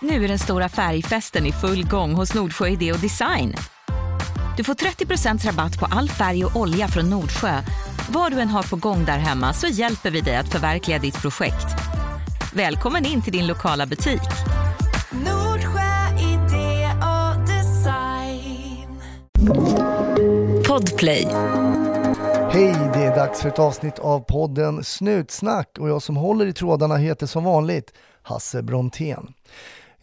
Nu är den stora färgfesten i full gång hos Nordsjö Idé och Design. Du får 30% rabatt på all färg och olja från Nordsjö. Vad du än har på gång där hemma så hjälper vi dig att förverkliga ditt projekt. Välkommen in till din lokala butik. Nordsjö idé och design. Podplay. Hej, det är dags för ett avsnitt av podden Snutsnack och jag som håller i trådarna heter som vanligt Hasse Brontén.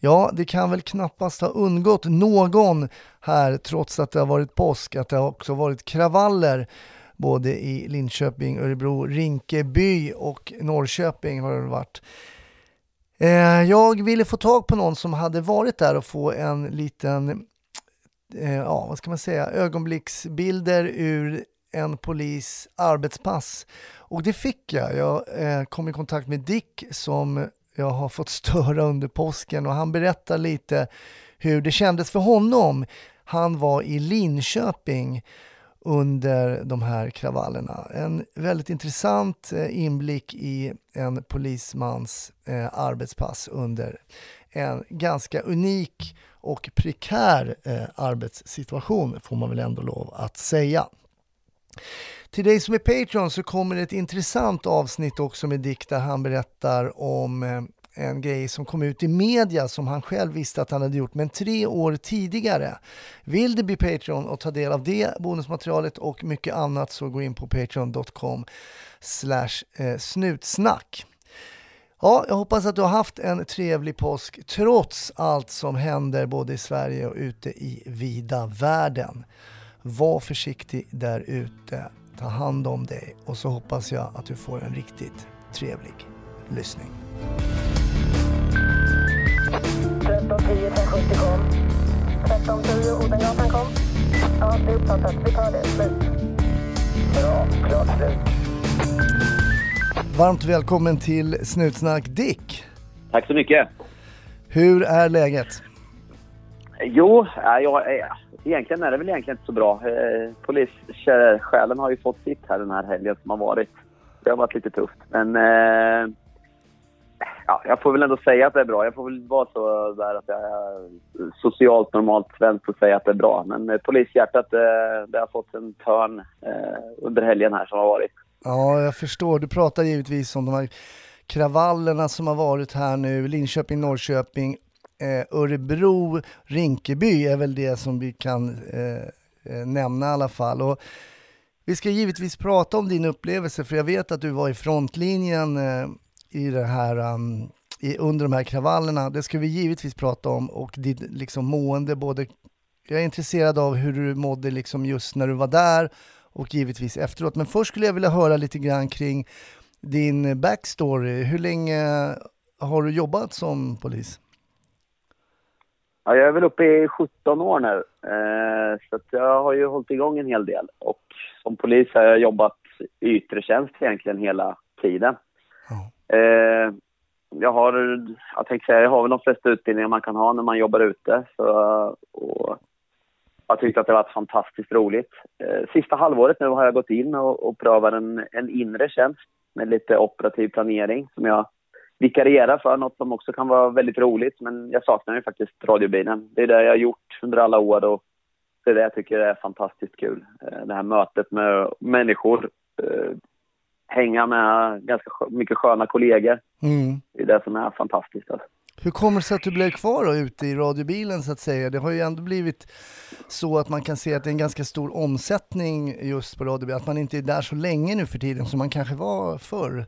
Ja, det kan väl knappast ha undgått någon här trots att det har varit påsk att det har också varit kravaller både i Linköping, Örebro, Rinkeby och Norrköping har det varit. Eh, jag ville få tag på någon som hade varit där och få en liten, eh, ja vad ska man säga, ögonblicksbilder ur en polis arbetspass. Och det fick jag. Jag eh, kom i kontakt med Dick som jag har fått störa under påsken och han berättar lite hur det kändes för honom. Han var i Linköping under de här kravallerna. En väldigt intressant eh, inblick i en polismans eh, arbetspass under en ganska unik och prekär eh, arbetssituation får man väl ändå lov att säga. Till dig som är Patreon så kommer ett intressant avsnitt också med Dick där han berättar om eh, en grej som kom ut i media som han själv visste att han hade gjort, men tre år tidigare. Vill du bli Patreon och ta del av det bonusmaterialet och mycket annat så gå in på patreon.com slash eh, snutsnack. Ja, jag hoppas att du har haft en trevlig påsk trots allt som händer både i Sverige och ute i vida världen. Var försiktig där ute, ta hand om dig och så hoppas jag att du får en riktigt trevlig lyssning. 1310 570 kom. 1310 Odengatan kom. Ja, det är uppfattat. Vi tar det. Slut. Bra. Klart slut. Varmt välkommen till Snutsnack Dick. Tack så mycket. Hur är läget? Jo, ja, jag, eh, egentligen är det väl egentligen inte så bra. Eh, Polissjälen har ju fått sitt här den här helgen som har varit. Det har varit lite tufft. Men eh, ja, jag får väl ändå säga att det är bra. Jag får väl vara så där att jag är socialt normalt svensk och säga att det är bra. Men eh, polishjärtat, eh, det har fått en törn eh, under helgen här som har varit. Ja, jag förstår. Du pratar givetvis om de här kravallerna som har varit här nu, Linköping, Norrköping, Eh, Örebro, Rinkeby är väl det som vi kan eh, eh, nämna i alla fall. Och vi ska givetvis prata om din upplevelse, för jag vet att du var i frontlinjen eh, i det här, um, i, under de här kravallerna. Det ska vi givetvis prata om och ditt liksom, mående, både jag är intresserad av hur du mådde liksom just när du var där och givetvis efteråt. Men först skulle jag vilja höra lite grann kring din backstory. Hur länge har du jobbat som polis? Ja, jag är väl uppe i 17 år nu, eh, så jag har ju hållit igång en hel del. Och som polis har jag jobbat i yttre tjänst egentligen hela tiden. Ja. Eh, jag har, jag tänkte säga, jag har väl de flesta utbildningar man kan ha när man jobbar ute. Så, och jag tyckte att det var fantastiskt roligt. Eh, sista halvåret nu har jag gått in och, och prövat en, en inre tjänst med lite operativ planering som jag vikarierar för, något som också kan vara väldigt roligt. Men jag saknar ju faktiskt radiobilen. Det är det jag har gjort under alla år och det är det jag tycker är fantastiskt kul. Eh, Det här mötet med människor, eh, hänga med ganska mycket sköna kollegor. Mm. Det är det som är fantastiskt. Alltså. Hur kommer det sig att du blev kvar då ute i radiobilen så att säga? Det har ju ändå blivit så att man kan se att det är en ganska stor omsättning just på radiobilen, att man inte är där så länge nu för tiden som man kanske var förr.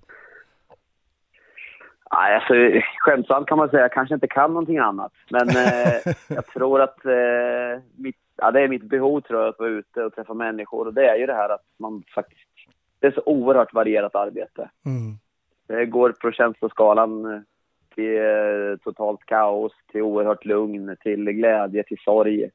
Nej, alltså, skämtsamt kan man säga, jag kanske inte kan någonting annat. Men eh, jag tror att eh, mitt, ja, det är mitt behov tror jag, att vara ute och träffa människor. Och det är ju det här att man faktiskt... Det är så oerhört varierat arbete. Mm. Det går på känsloskalan eh, till eh, totalt kaos, till oerhört lugn, till glädje, till sorg.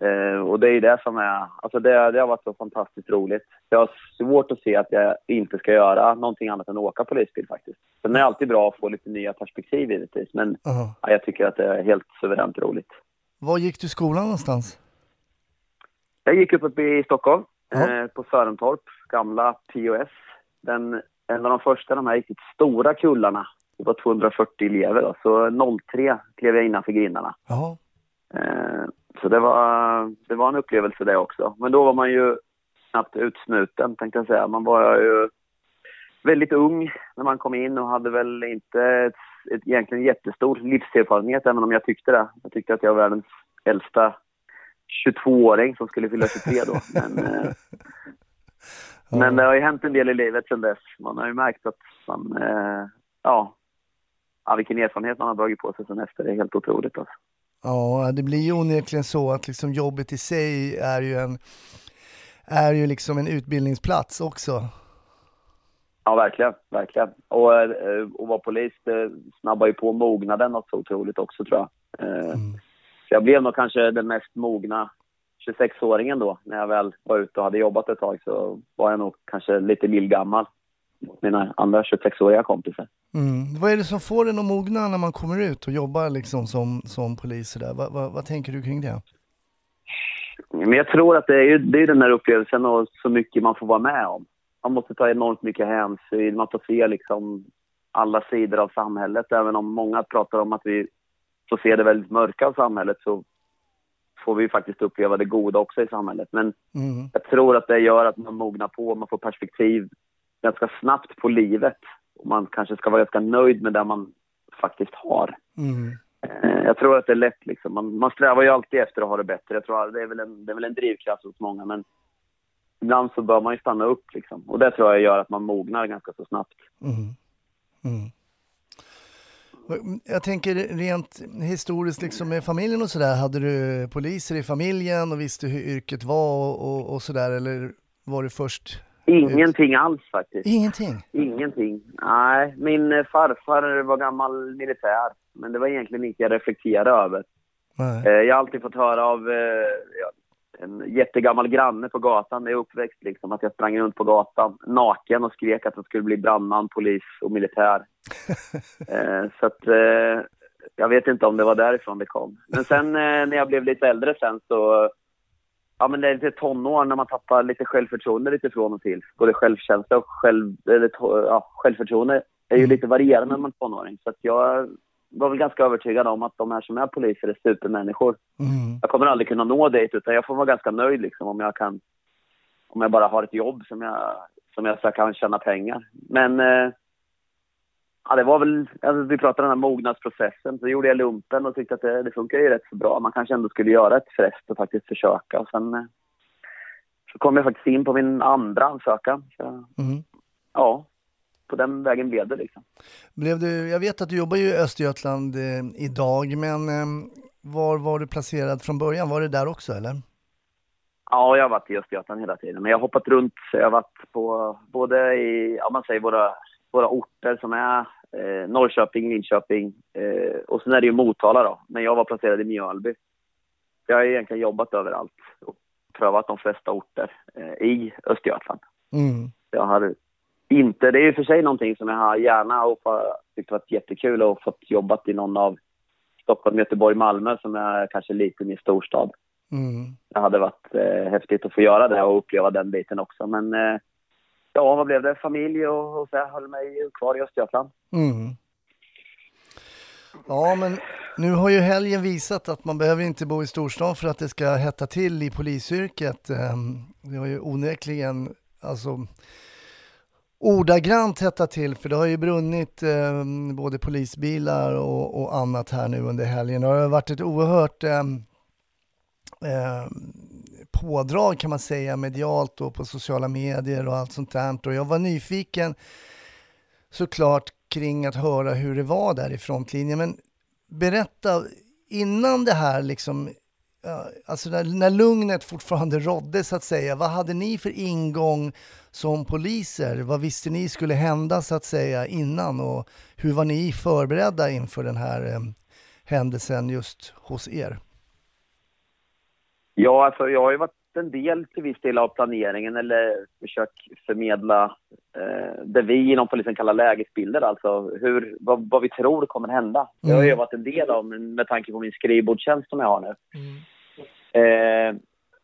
Eh, och det är det som är... Alltså det, det har varit så fantastiskt roligt. Jag har svårt att se att jag inte ska göra någonting annat än åka polisbil faktiskt. Sen är det alltid bra att få lite nya perspektiv givetvis, men Aha. ja, jag tycker att det är helt suveränt roligt. Var gick du i skolan någonstans? Jag gick upp uppe i Stockholm, Ja. eh, på Sörentorp, gamla POS. Den, en av de första, de här riktigt stora kullarna det var 240 elever då, så 03 klev jag innanför grindarna. Ja. Eh, så det var, det var en upplevelse det också. Men då var man ju snabbt utsnuten tänkte jag säga. Man var ju väldigt ung när man kom in och hade väl inte ett, ett, egentligen jättestor livserfarenhet även om jag tyckte det. Jag tyckte att jag var världens äldsta 22-åring som skulle fylla 23 då. Men, eh, men det har ju hänt en del i livet sedan dess. Man har ju märkt att man, eh, ja, ja, vilken erfarenhet man har dragit på sig sen efter. Det är helt otroligt alltså. Ja, det blir ju onekligen så att liksom jobbet i sig är ju en är ju liksom en utbildningsplats också. Ja, verkligen, verkligen. Och eh, att vara polis, det snabbar ju på mognaden något så otroligt också tror jag. Eh, Mm. Så jag blev nog kanske den mest mogna 26-åringen då. När jag väl var ute och hade jobbat ett tag så var jag nog kanske lite lillgammal mot mina andra 26-åriga kompisar. Mm. Vad är det som får en att mogna när man kommer ut och jobbar liksom som, som polis? Där? Vad, vad, vad tänker du kring det? Men jag tror att det är ju det är den där upplevelsen och så mycket man får vara med om. Man måste ta enormt mycket hänsyn, man får se liksom alla sidor av samhället. Även om många pratar om att vi får se det väldigt mörka av samhället så får vi faktiskt uppleva det goda också i samhället. Men Mm. jag tror att det gör att man mognar på, man får perspektiv ganska snabbt på livet. Och man kanske ska vara ganska nöjd med det man faktiskt har. Mm. Eh, Jag tror att det är lätt liksom. Man, man strävar ju alltid efter att ha det bättre. Jag tror att det är väl en, det är väl en drivkraft hos många men ibland så bör man ju stanna upp liksom. Och det tror jag gör att man mognar ganska så snabbt. Mm. Mm. Jag tänker rent historiskt liksom med familjen och sådär. Hade du poliser i familjen och visste hur yrket var och, och, och sådär eller var det först? Ingenting alls faktiskt. Ingenting? Ingenting. Nej, min eh, farfar var gammal militär. Men det var egentligen inget jag reflekterade över. Nej. Eh, Jag har alltid fått höra av eh, en jättegammal granne på gatan när jag uppväxt liksom, att jag sprang runt på gatan naken och skrek att jag skulle bli brandman, polis och militär. så att jag vet inte om det var därifrån det kom. Men sen när jag blev lite äldre sen så, ja men det är lite tonår när man tappar lite självförtroende lite från och till. Både självkänsla och själv, eller, ja, självförtroende är ju lite varierande när man är tonåring. Så att jag var väl ganska övertygad om att de här som är poliser är supermänniskor. Mm. Jag kommer aldrig kunna nå dit utan jag får vara ganska nöjd liksom om jag kan om jag bara har ett jobb som jag, som jag så kan tjäna pengar. Men eh, ja, det var väl, alltså, vi pratade om den här mognadsprocessen, så gjorde jag lumpen och tyckte att det, det funkar ju rätt så bra. Man kanske ändå skulle göra ett frest och faktiskt försöka. Och sen eh, så kom jag faktiskt in på min andra ansökan. Så, Mm. ja, på den vägen blev det liksom. Blev du, jag vet att du jobbar ju i Östergötland eh, idag, men eh, var var du placerad från början? Var det där också eller? Ja, jag har varit i Östergötland hela tiden. Men jag har hoppat runt. Jag har varit på både i, ja man säger våra, våra orter som är eh, Norrköping, Linköping eh, och sen är det ju Motala då. Men jag var placerad i Mjölby. Jag har egentligen jobbat överallt och prövat de flesta orter eh, i Östergötland. Mm. Jag har inte, det är ju för sig någonting som jag har gärna och tyckt varit jättekul och fått jobbat i någon av Stockholm, Göteborg, Malmö som är kanske lite mer storstad Mm. det hade varit eh, häftigt att få göra det och uppleva den biten också. Men eh, ja, vad blev det? Familj och, och så jag höll mig kvar i Östergötland. Mm. Ja, men nu har ju helgen visat att man behöver inte bo i storstan för att det ska hetta till i polisyrket. Ehm, det har ju onekligen, alltså ordagrant hettat till för det har ju brunnit eh, både polisbilar och, och annat här nu under helgen. Det har varit ett oerhört eh, eh, pådrag kan man säga medialt och på sociala medier och allt sånt där. Och jag var nyfiken såklart kring att höra hur det var där i frontlinjen. Men berätta, innan det här liksom, alltså när, när lugnet fortfarande rådde så att säga, vad hade ni för ingång som poliser? Vad visste ni skulle hända så att säga innan och hur var ni förberedda inför den här eh, händelsen just hos er? Ja, alltså, jag har ju varit en del till viss del av planeringen eller försökt förmedla eh, det vi inom polisen kallar lägesbilder, alltså hur, vad, vad vi tror kommer hända. Det har jag varit en del av med tanke på min skrivbordstjänst som jag har nu. Eh,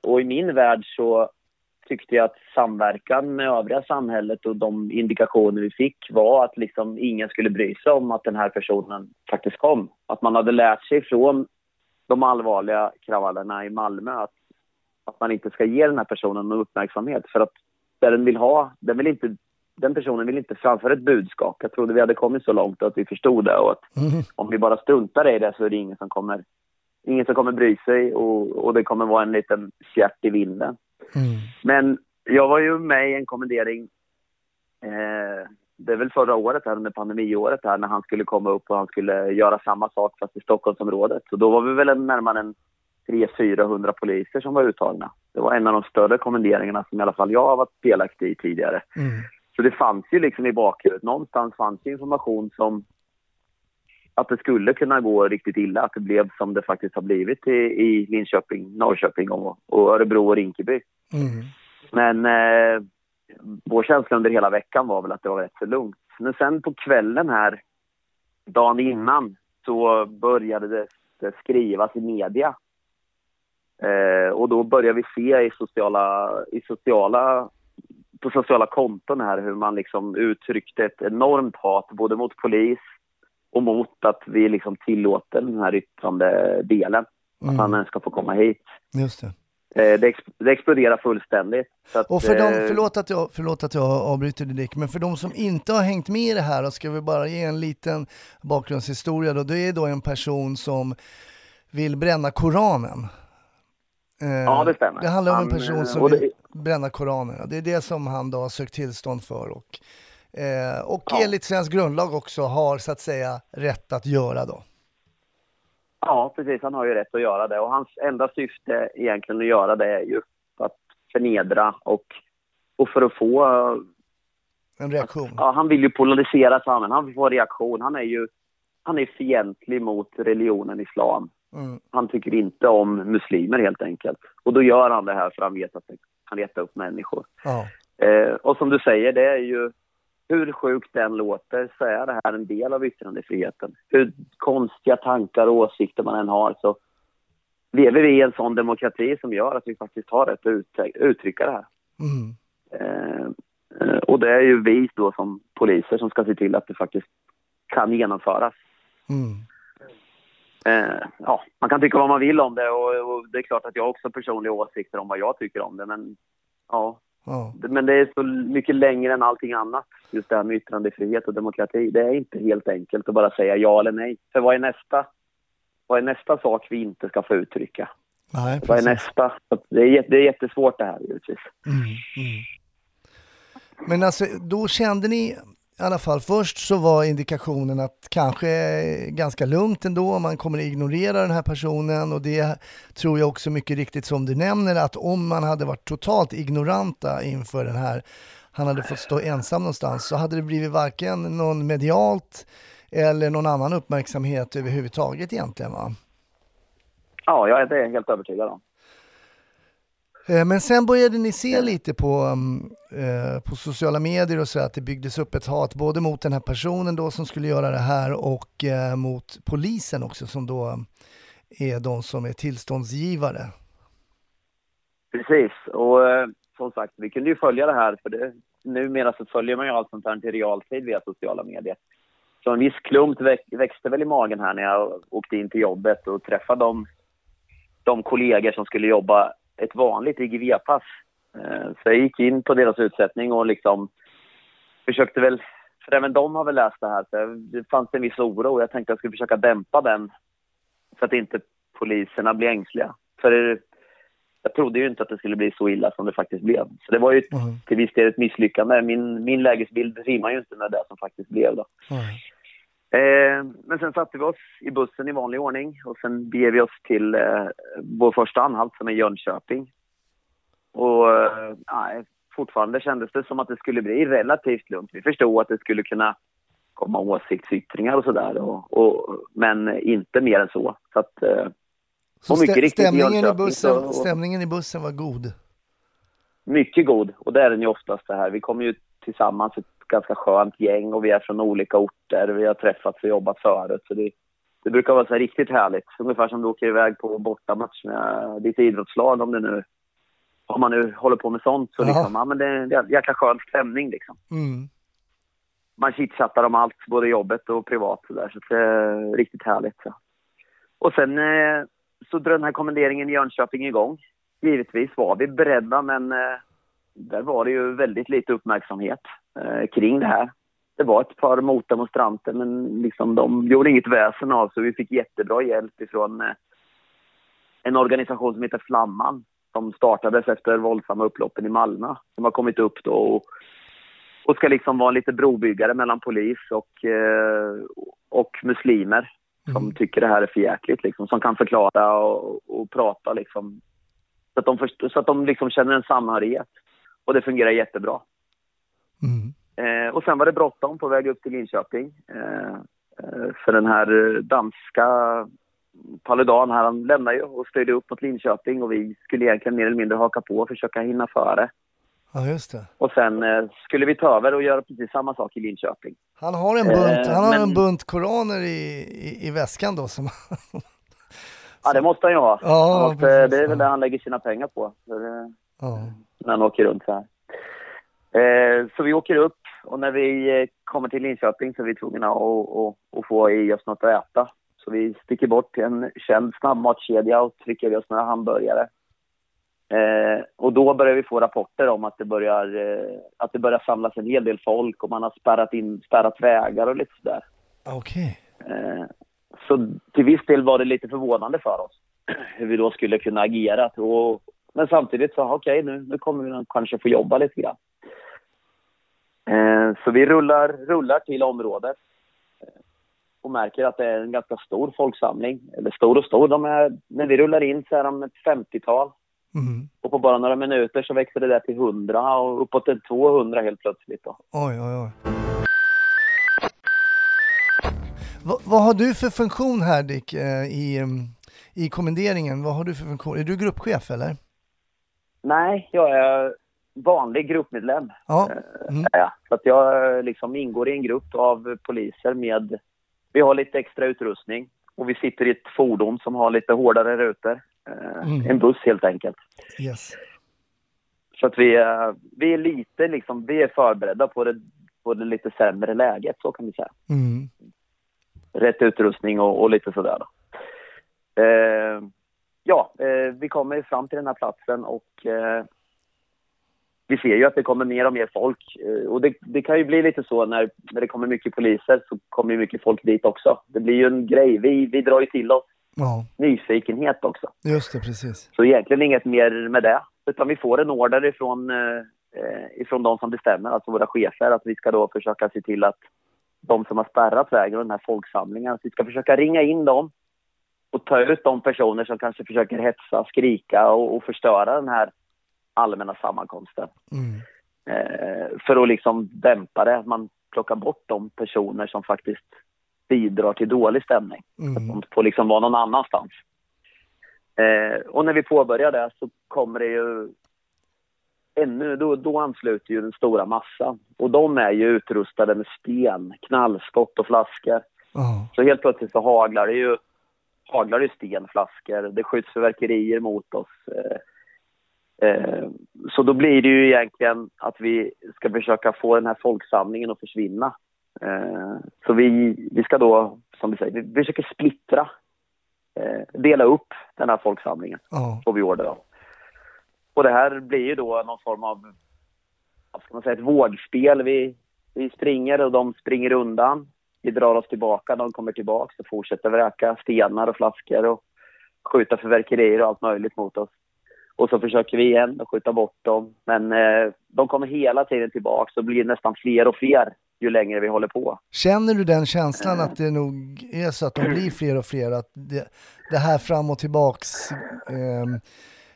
och i min värld så tyckte jag att samverkan med övriga samhället och de indikationer vi fick var att liksom ingen skulle bry sig om att den här personen faktiskt kom. Att man hade lärt sig från de allvarliga kravallerna i Malmö att, att man inte ska ge den här personen någon uppmärksamhet för att det den vill ha, den, vill inte, den personen vill inte framföra ett budskap. Jag trodde vi hade kommit så långt att vi förstod det och att Mhm. om vi bara struntar i det så är det ingen som kommer, ingen som kommer bry sig och, och det kommer vara en liten fjärt i vinden. Mm. Men jag var ju med i en kommendering, eh, det är väl förra året här under pandemiåret här när han skulle komma upp och han skulle göra samma sak fast i Stockholmsområdet. Så då var vi väl en, närmare en 300-400 poliser som var uttagna. Det var en av de större kommenderingarna som i alla fall jag har varit delaktig i tidigare. Mm. Så det fanns ju liksom i bakhuvudet, någonstans fanns ju information som att det skulle kunna gå riktigt illa, att det blev som det faktiskt har blivit i, i Linköping, Norrköping och, och Örebro och Rinkeby. Mm. Men eh, vår känsla under hela veckan var väl att det var rätt så lugnt. Men sen på kvällen här, dagen innan, så började det, det skrivas i media. Eh, och då började vi se i sociala, i sociala, på sociala konton här hur man liksom uttryckte ett enormt hat både mot polis och mot att vi liksom tillåter den här yttrande delen. Att Mm. han ens ska få komma hit. Just det. Eh, det, ex, det exploderar fullständigt. Att, Och för dem, eh, förlåt att, jag, förlåt att jag avbryter dig Dick, men för de som inte har hängt med i det här, ska vi bara ge en liten bakgrundshistoria då. Det är då en person som vill bränna Koranen. Eh, Ja, det stämmer. Det handlar om en person som det- vill bränna Koranen. Det är det som han då har sökt tillstånd för och, och Ja. enligt svensk grundlag också har så att säga rätt att göra då. Ja, precis. Han har ju rätt att göra det. Och hans enda syfte egentligen att göra det är ju att förnedra och, och för att få... eh, En reaktion. Ja, han vill ju polarisera samhället. Han vill få reaktion. Han är ju han är fientlig mot religionen islam. Mm. Han tycker inte om muslimer helt enkelt. Och då gör han det här för han vet att det kan reta upp människor. Ja. Eh, och som du säger, det är ju hur sjukt den låter så är det här en del av yttrandefriheten. Hur konstiga tankar och åsikter man än har så lever vi i en sån demokrati som gör att vi faktiskt har rätt att ut- uttrycka det här. Mm. Eh, eh, och det är ju vi då som poliser som ska se till att det faktiskt kan genomföras. Mm. Eh, ja, man kan tycka vad man vill om det och, och det är klart att jag också har personliga åsikter om vad jag tycker om det men ja, Ja. Men det är så mycket längre än allting annat, just det här med yttrandefrihet och demokrati. Det är inte helt enkelt att bara säga ja eller nej. För vad är nästa, vad är nästa sak vi inte ska få uttrycka? Nej, Vad är nästa? Det är, det är jättesvårt det här givetvis. Mm, mm. Men alltså, då kände ni i alla fall, först så var indikationen att kanske är ganska lugnt ändå, man kommer att ignorera den här personen och det tror jag också mycket riktigt som du nämner att om man hade varit totalt ignoranta inför den här, han hade fått stå ensam någonstans så hade det blivit varken någon medialt eller någon annan uppmärksamhet överhuvudtaget egentligen va? Ja, jag är helt övertygad om. Eh, men sen började ni se lite på, mm, eh, på sociala medier och så att det byggdes upp ett hat både mot den här personen då som skulle göra det här och eh, mot polisen också som då är de som är tillståndsgivare. Precis, och eh, som sagt, vi kunde ju följa det här för det, numera så följer man ju allt sånt här i realtid via sociala medier. Så en viss klump växte väl i magen här när jag åkte in till jobbet och träffade de, de kollegor som skulle jobba ett vanligt IGV-pass. Eh, Så jag gick in på deras utsättning och liksom försökte väl, för även de har väl läst det här, så det fanns en viss oro och jag tänkte att jag skulle försöka dämpa den så att inte poliserna blir ängsliga. För jag trodde ju inte att det skulle bli så illa som det faktiskt blev. Så det var ju Mm. till viss del ett misslyckande. Min, min lägesbild rimmar ju inte med det som faktiskt blev då. Mm. Eh, men sen satte vi oss i bussen i vanlig ordning och sen beger vi oss till eh, vår första anhalt som är Jönköping. Och eh, fortfarande kändes det som att det skulle bli relativt lugnt. Vi förstod att det skulle kunna komma åsiktsyttringar och sådär. Och, och, men inte mer än så. så att, eh, Så Och mycket stä- stämningen, i bussen, så- stämningen i bussen var god. mycket god. Och det är den ju oftast det här. Vi kommer ju tillsammans ett ganska skönt gäng och vi är från olika orter. Vi har träffats och jobbat förut. Så det, det brukar vara så riktigt härligt. Ungefär som du åker iväg på bortamatch med ditt idrottslag om det nu om man nu håller på med sånt så Ja. liksom, ja men det är en jäkla skön stämning liksom. Mm. Man chitchattar om allt, både jobbet och privat så där, så det är riktigt härligt. Så. Och sen eh, så drog den här kommenderingen i Jönköping igång. Givetvis var vi beredda, men eh, där var det ju väldigt lite uppmärksamhet eh, kring det här. Det var ett par motdemonstranter, men liksom de gjorde inget väsen av så vi fick jättebra hjälp ifrån eh, en organisation som heter Flamman som startades efter våldsamma upploppen i Malmö. Som har kommit upp då och, och ska liksom vara lite brobyggare mellan polis och, eh, och muslimer som Mm. tycker det här är för jäkligt, liksom, som kan förklara och, och prata liksom, så att de, först, så att de liksom känner en samhörighet. Och det fungerar jättebra. Mm. Eh, och sen var det bråttom på väg upp till Linköping. Eh, eh, för den här eh, danska Paludan här, han lämnade ju och styrde upp mot Linköping och vi skulle egentligen mer eller mindre haka på och försöka hinna före. Ja, just det. Och sen eh, skulle vi ta över och göra precis samma sak i Linköping. Han har en bunt, Eh, han har men- en bunt koraner i, i, i väskan då som... Ja, det måste han ju ha. Ja, måste, precis, det är väl ja. det han lägger sina pengar på. Det, ja. när han åker runt så här. Eh, så vi åker upp och när vi eh, kommer till Linköping så är vi tvungna att, att, att få i oss något att äta. Så vi sticker bort till en känd snabbmatskedja och trycker i oss några hamburgare. Eh, och då börjar vi få rapporter om att det börjar, eh, att det börjar samlas en hel del folk och man har spärrat, in, spärrat vägar och lite sådär. Okej. Eh, så till viss del var det lite förvånande för oss hur vi då skulle kunna agera. Och, men samtidigt så, okej, nu, nu kommer vi kanske få jobba lite grann. Så vi rullar, rullar till området eh, och märker att det är en ganska stor folksamling. Eller stor och stor, de är, när vi rullar in så är de ett 50-tal. Mm. Och på bara några minuter så växer det där till 100 och uppåt till 200 helt plötsligt. Då. Oj, oj, oj. Va, vad har du för funktion här Dick eh, i, i kommenderingen? Vad har du för funktion? Är du gruppchef eller? Nej, jag är vanlig gruppmedlem. Ja. Eh, Mm. jag. Så att jag eh, liksom ingår i en grupp av poliser med... Vi har lite extra utrustning och vi sitter i ett fordon som har lite hårdare rutor. Eh, Mm. En buss helt enkelt. Yes. Så att vi är, vi är lite liksom, vi är förberedda på det, på det lite sämre läget, så kan vi säga. Mm. Rätt utrustning och, och lite sådär då. Eh, ja, eh, vi kommer fram till den här platsen och eh, vi ser ju att det kommer mer och mer folk. Eh, och det, det kan ju bli lite så när, när det kommer mycket poliser så kommer ju mycket folk dit också. Det blir ju en grej. Vi, vi drar ju till oss Ja, nyfikenhet också. just det, precis. Så egentligen inget mer med det. Utan vi får en order ifrån, eh, eh, ifrån de som bestämmer, alltså våra chefer, att vi ska då försöka se till att de som har spärrat vägen och den här folksamlingen, att vi ska försöka ringa in dem och ta ut de personer som kanske försöker hetsa, skrika och, och förstöra den här allmänna sammankomsten. Mm. Eh, för att liksom dämpa det, att man plockar bort de personer som faktiskt bidrar till dålig stämning. Mm. De får liksom vara någon annanstans. Eh, och när vi påbörjar det så kommer det ju ännu, då, då ansluter ju den stora massan. Och de är ju utrustade med sten, knallskott och flaskor. Ja, Så helt plötsligt så haglar det ju haglar det stenflaskor, det skjuts fyrverkerier mot oss. Eh, så då blir det ju egentligen att vi ska försöka få den här folksamlingen att försvinna. Eh, så vi, vi ska då, som vi säger, vi försöker splittra, eh, dela upp den här folksamlingen, ja, får vi order av. Och det här blir ju då någon form av, vad ska man säga, ett vågspel. Vi, vi springer och de springer undan. Vi drar oss tillbaka, de kommer tillbaka och fortsätter vräka stenar och flaskor och skjuta fyrverkerier och allt möjligt mot oss. Och så försöker vi igen att skjuta bort dem. Men eh, de kommer hela tiden tillbaka och blir nästan fler och fler ju längre vi håller på. Känner du den känslan att det nog är så att de blir fler och fler, att det, det här fram och tillbaks eh,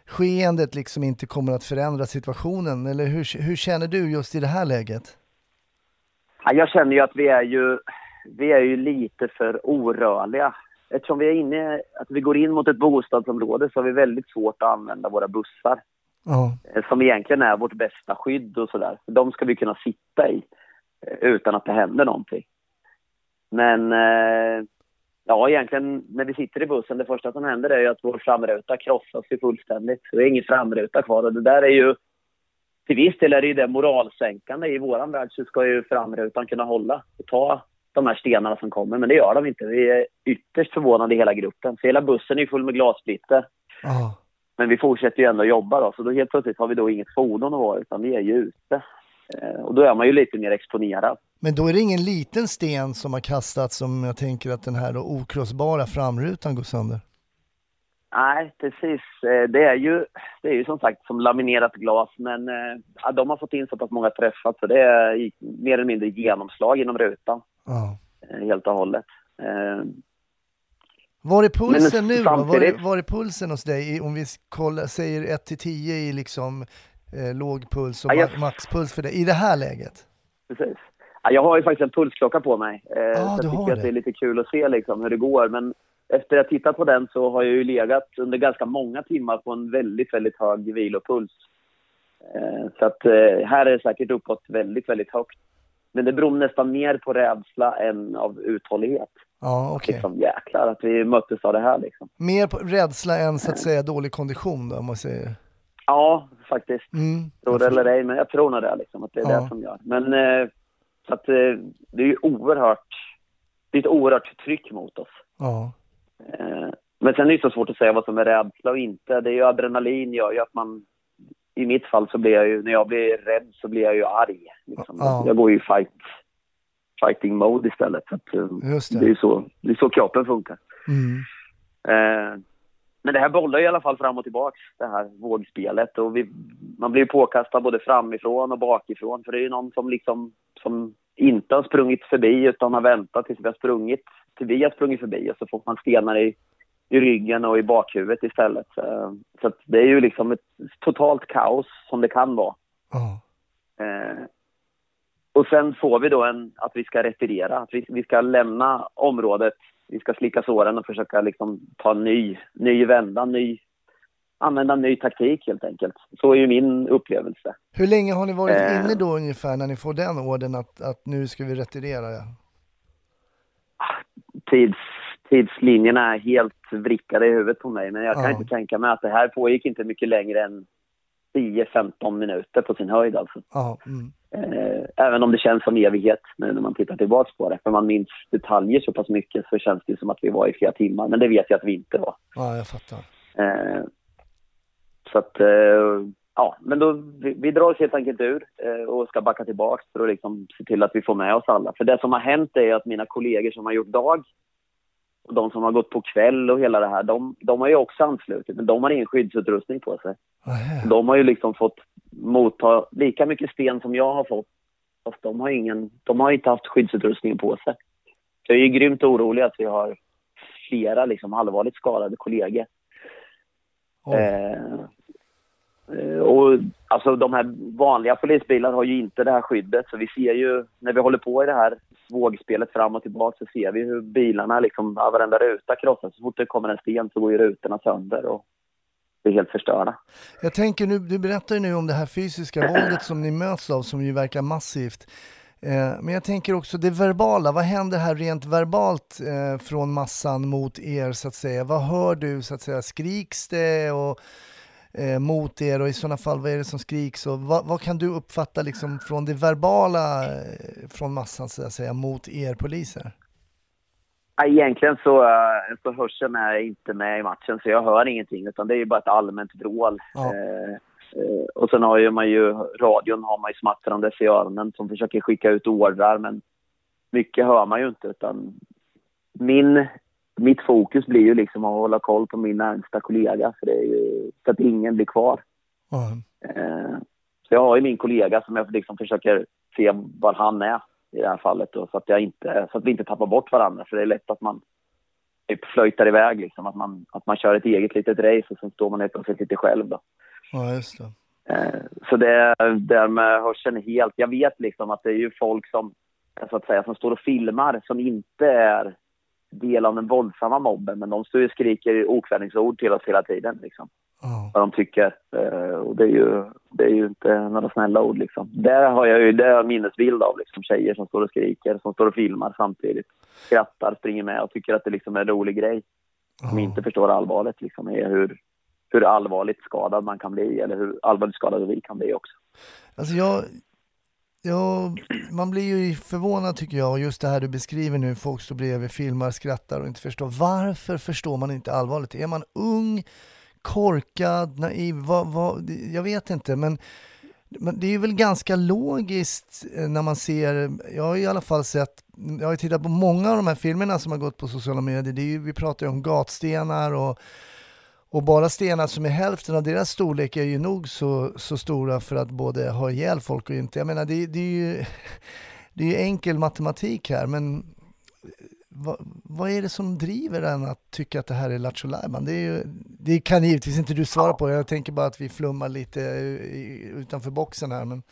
skeendet liksom inte kommer att förändra situationen? Eller hur, hur känner du just i det här läget? Ja, jag känner ju att vi är ju, vi är ju lite för orörliga. Eftersom vi är inne, att vi går in mot ett bostadsområde så har vi väldigt svårt att använda våra bussar. Ja, eh, Som egentligen är vårt bästa skydd och sådär. De ska vi kunna sitta i eh, utan att det händer någonting. Men eh, Ja, egentligen när vi sitter i bussen, det första som händer är ju att vår framruta krossas ju fullständigt. Det är ingen framruta kvar och det där är ju till viss del är det ju det moralsänkande. I våran värld så ska ju framrutan kunna hålla och ta de här stenarna som kommer, men det gör de inte. Vi är ytterst förvånade i hela gruppen. Så hela bussen är full med glassplitter. Ja. Men vi fortsätter ju ändå jobba då, så då helt plötsligt har vi då inget fordon att vara utan vi är ju ute. Eh, och då är man ju lite mer exponerad. Men då är det ingen liten sten som har kastats som jag tänker att den här okrossbara framrutan går sönder. Nej, precis. Eh, Det är ju, det är ju som sagt som laminerat glas, men eh, ja, de har fått in så pass många träffar så det är mer eller mindre genomslag genom rutan Ja. eh, helt och hållet. Var är pulsen Men nu då? Var samtidigt- var är pulsen hos dig? Om vi kollar, säger 1 till 10 i liksom eh, låg puls och Ja, jag- ma- maxpuls för dig i det här läget? Precis. Ja, jag har ju faktiskt en pulsklocka på mig. Eh, Ah, så jag tycker att det. det är lite kul att se liksom, hur det går. Men efter att ha tittat på den så har jag ju legat under ganska många timmar på en väldigt, väldigt hög vilopuls. Eh, så att eh, här är det säkert uppåt väldigt, väldigt högt. Men det beror nästan mer på rädsla än av uthållighet. Ja, okej. Liksom, jäklar att vi möttes av det här liksom. Mer på rädsla än så att säga dålig kondition då, om man säger. Ja, faktiskt. Mm. Tror det eller ej, men jag tror nog det, liksom, att det är Ja. det som gör. Men eh, så att, det är ju oerhört, det är ett oerhört tryck mot oss. Ja. Eh, men sen är det så svårt att säga vad som är rädsla och inte. Det är ju adrenalin gör ju att man, i mitt fall så blir jag ju, när jag blir rädd så blir jag ju arg. Liksom. Ja. Jag går ju i fight, fighting mode istället. Så eh, det. det är så, det är så kroppen funkar. Mm. Eh, men det här bollar ju i alla fall fram och tillbaks, det här vågspelet. Och vi, man blir ju påkastad både framifrån och bakifrån. För det är ju någon som liksom som inte har sprungit förbi utan har väntat tills vi har sprungit, tills vi har sprungit förbi. Och så får man stenar i, i ryggen och i bakhuvudet istället. Så, så det är ju liksom ett totalt kaos som det kan vara. Ja. Eh, och sen får vi då en, att vi ska retirera, att vi, vi ska lämna området, vi ska slicka såren och försöka liksom ta en ny, ny vända, ny, använda ny taktik helt enkelt. Så är ju min upplevelse. Hur länge har ni varit Eh. inne då ungefär när ni får den orden att, att nu ska vi retirera? Tids, tidslinjerna är helt vrickade i huvudet på mig, men jag kan Ja. inte tänka mig att det här pågick inte mycket längre än 10-15 minuter på sin höjd alltså. Ja, mm. Eh, även om det känns som evighet nu när man tittar tillbaka på det. För man minns detaljer så pass mycket så känns det som att vi var i flera timmar. Men det vet jag att vi inte var. ja, jag fattar. Eh, så att, eh, ja, men då, vi, vi drar oss helt enkelt ur eh, och ska backa tillbaka för att liksom se till att vi får med oss alla. För det som har hänt är att mina kollegor som har gjort dag och de som har gått på kväll och hela det här, de, de har ju också anslutit, men de har ingen skyddsutrustning på sig. De har ju liksom fått motta lika mycket sten som jag har fått. Fast de har, ingen, de har inte haft skyddsutrustning på sig. Så jag är ju grymt orolig att vi har flera liksom allvarligt skadade kollegor. Oj. Eh, eh, Eh, och alltså de här vanliga polisbilarna har ju inte det här skyddet. Så vi ser ju, när vi håller på i det här vågspelet fram och tillbaka så ser vi hur bilarna liksom, varenda ruta krossas. Så fort det kommer en sten så går ju rutorna sönder och blir helt förstörda. Jag tänker nu, du berättar ju nu om det här fysiska våldet som ni möts av som ju verkar massivt. Eh, men jag tänker också det verbala, vad händer här rent verbalt eh, från massan mot er så att säga? Vad hör du så att säga? Skriks det och, eh, mot er och i sådana fall vad är det som skriks och vad, vad kan du uppfatta liksom från det verbala eh, från massan så att säga mot er poliser? Egentligen så, eh, så hörseln är inte med i matchen så jag hör ingenting utan det är ju bara ett allmänt vrål. Ja. Eh, eh, och sen har ju man ju radion har man ju smattrandes i öronen som försöker skicka ut ordrar men mycket hör man ju inte utan min, mitt fokus blir ju liksom att hålla koll på min närmsta kollega för det är ju, så att ingen blir kvar. Eh, så jag har ju min kollega som jag liksom försöker se var han är i det här fallet då, så, att jag inte, så att vi inte tappar bort varandra. För det är lätt att man typ flöjtar iväg, liksom, att, man, att man kör ett eget litet race och sen står man helt plötsligt lite själv. Då. ja, just det. Eh, så det där med hörseln helt... Jag vet liksom att det är ju folk som, så att säga, som står och filmar som inte är del av den våldsamma mobben, men de står och skriker okvädningsord till oss hela tiden. Liksom Ja. vad de tycker. Eh, och det är, ju, det är ju inte några snälla ord liksom. Där har jag ju det har minnesbild av liksom tjejer som står och skriker, som står och filmar samtidigt. Skrattar, springer med och tycker att det liksom är en rolig grej. Som Ja. inte förstår allvaret liksom är hur, hur allvarligt skadad man kan bli eller hur allvarligt skadade vi kan bli också. Alltså jag, Ja, man blir ju förvånad tycker jag, just det här du beskriver nu, folk står bredvid, filmar, skrattar och inte förstår. Varför förstår man inte allvaret? Är man ung, korkad, naiv? Vad, vad, jag vet inte, men, men det är ju väl ganska logiskt eh, när man ser, jag har i alla fall sett, jag har ju tittat på många av de här filmerna som har gått på sociala medier, det är ju, vi pratar ju om gatstenar och och bara stenar som är hälften av deras storlek är ju nog så, så stora för att både ha ihjäl folk och inte. Jag menar, det, det är ju det är ju enkel matematik här, men eh, vad, vad är det som driver en att tycka att det här är Lattjo Lajban? Det, det kan givetvis inte du svara på. Jag tänker bara att vi flummar lite eh, utanför boxen här. Men,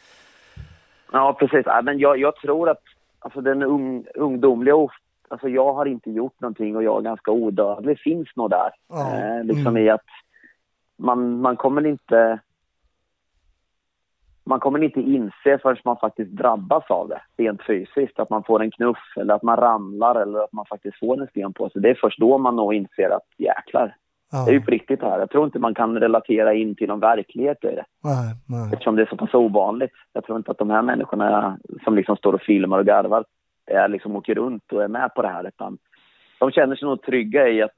Ja, precis. Ja, men jag, jag tror att alltså, den ung, ungdomliga... Alltså, jag har inte gjort någonting och jag är ganska odödlig. finns nog där. Ja. Eh, liksom Mm. i att man, man kommer inte... Man kommer inte inse förrän man faktiskt drabbas av det rent fysiskt. Att man får en knuff eller att man ramlar eller att man faktiskt får en sten på sig. Det är först då man nog inser att jäklar, ja, det är ju på riktigt det här. Jag tror inte man kan relatera in till någon verklighet i det nej, nej. eftersom det är så pass ovanligt. Jag tror inte att de här människorna som liksom står och filmar och garvar är liksom åker runt och är med på det här. Utan de känner sig nog trygga i att,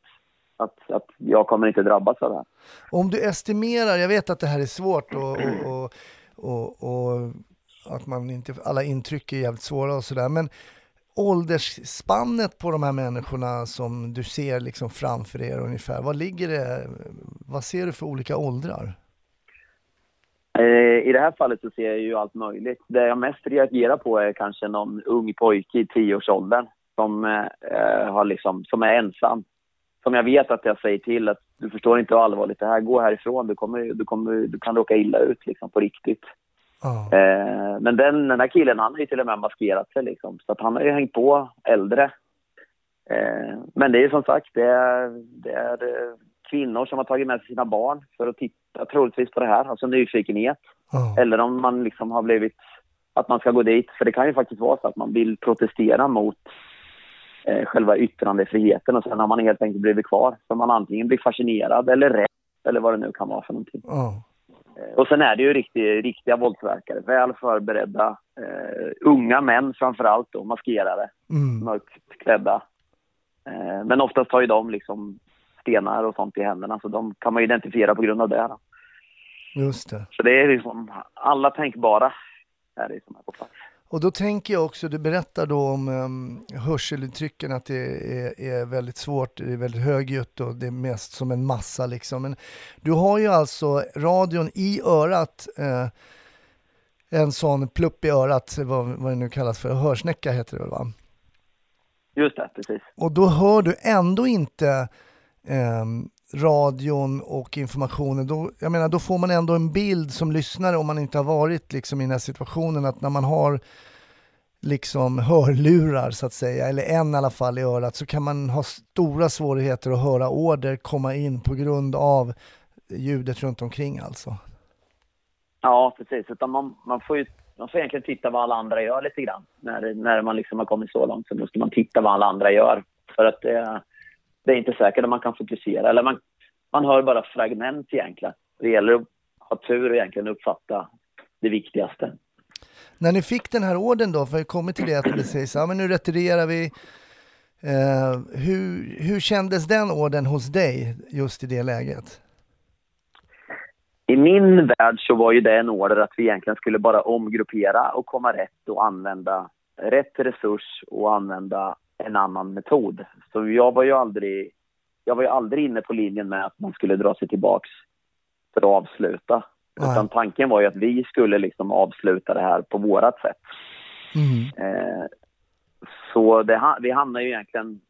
att, att jag kommer inte drabbas av det här. Om du estimerar, jag vet att det här är svårt och, och, och, och, och att man inte, alla intryck är jävligt svåra och sådär, men åldersspannet på de här människorna som du ser liksom framför er ungefär, vad ligger det, vad ser du för olika åldrar? Eh, I det här fallet så ser jag ju allt möjligt. Det jag mest reagerar på är kanske någon ung pojke i tioårsåldern som, eh, har liksom, som är ensam. Som jag vet att jag säger till att du förstår inte hur allvarligt det här Gå härifrån, du, kommer, du, kommer, du kan råka illa ut liksom, på riktigt. Ja, Eh, men den, den här killen han har ju till och med maskerat sig liksom. Så att han har ju hängt på äldre. Eh, men det är som sagt, det är, det är eh, kvinnor som har tagit med sig sina barn för att titta troligtvis på det här, alltså nyfikenhet. ja, Eller om man liksom har blivit, att man ska gå dit. För det kan ju faktiskt vara så att man vill protestera mot eh, själva yttrandefriheten och sen har man helt enkelt blivit kvar. Så man antingen blir fascinerad eller rädd eller vad det nu kan vara för någonting. Eh, Och sen är det ju riktig, riktiga våldsverkare, väl förberedda, eh, unga män framför allt då, maskerade, mm, mörkt klädda. Eh, men oftast har ju de liksom stenar och sånt i händerna, så de kan man identifiera på grund av det. Då. just det. Så det är liksom alla tänkbara är det som är på plats. Och då tänker jag också, du berättar då om um, hörseluttrycken, att det är, är väldigt svårt, det är väldigt högljutt och det är mest som en massa liksom. Men du har ju alltså radion i örat, eh, en sån plupp i örat, vad, vad det nu kallas för, hörsnäcka heter det väl va? Just det, precis. Och då hör du ändå inte Ehm, radion och informationen. Då, jag menar, då får man ändå en bild som lyssnare om man inte har varit liksom, i den här situationen att när man har liksom hörlurar så att säga, eller en i alla fall i örat, så kan man ha stora svårigheter att höra order komma in på grund av ljudet runt omkring alltså. Ja, precis. Utan man, man, får ju, man får egentligen titta vad alla andra gör lite grann. När, när man liksom har kommit så långt så måste man titta vad alla andra gör. För att eh, det är inte säkert att man kan fokusera. Eller man, man hör bara fragment egentligen. Det gäller att ha tur och egentligen uppfatta det viktigaste. När ni fick den här orden då, för jag kommer till det att det sägs ja men nu retirerar vi. Eh, hur, hur kändes den orden hos dig just i det läget? I min värld så var ju det en order att vi egentligen skulle bara omgruppera och komma rätt och använda rätt resurs och använda en annan metod. Så jag var ju aldrig, jag var ju aldrig inne på linjen med att man skulle dra sig tillbaks för att avsluta. Nej. Utan tanken var ju att vi skulle liksom avsluta det här på vårat sätt. Mm. Eh, så det, vi hamnar ju egentligen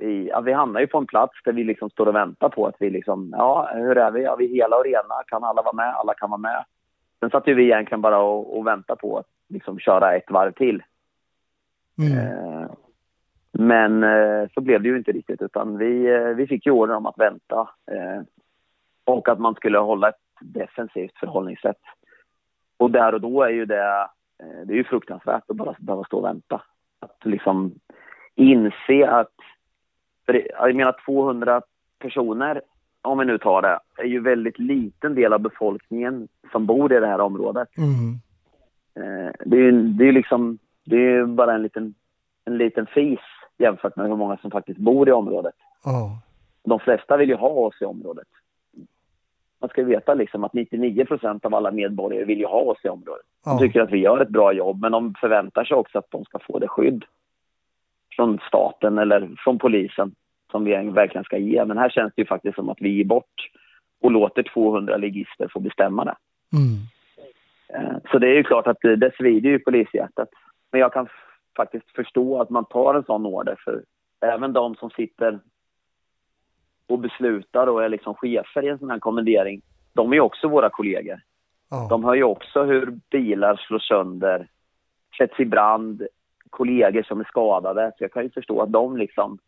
i, ja, vi hamnar ju på en plats där vi liksom står och väntar på att vi liksom, ja, hur är vi? Ja, vi är hela och rena, kan alla vara med? Alla kan vara med. Sen satt ju vi egentligen bara och, och väntade på att liksom köra ett varv till. Mm. Eh, Men eh, så blev det ju inte riktigt utan vi, eh, vi fick ju order om att vänta eh, och att man skulle hålla ett defensivt förhållningssätt. Och där och då är ju det, det är ju fruktansvärt att bara behöva stå och vänta. Att liksom inse att, för jag menar 200 personer, om vi nu tar det, är ju väldigt liten del av befolkningen som bor i det här området. Mm. Det är ju det är ju liksom, det är ju bara en liten, en liten fis jämfört med hur många som faktiskt bor i området. Ja. De flesta vill ju ha oss i området. Man ska veta liksom att 99 procent av alla medborgare vill ju ha oss i området. De Ja. tycker att vi gör ett bra jobb, men de förväntar sig också att de ska få det skydd från staten eller från polisen som vi verkligen ska ge. Men här känns det ju faktiskt som att vi ger bort och låter 200 ligister få bestämma det. Mm. Eh, Så det är ju klart att det, det svider ju polishjärtat. Men jag kan faktiskt förstå att man tar en sån order för även de som sitter och beslutar och är liksom chefer i en sån här kommendering, de är också våra kollegor. Ja. De hör ju också hur bilar slås sönder, sätts i brand, kollegor som är skadade. Så jag kan ju förstå att de liksom,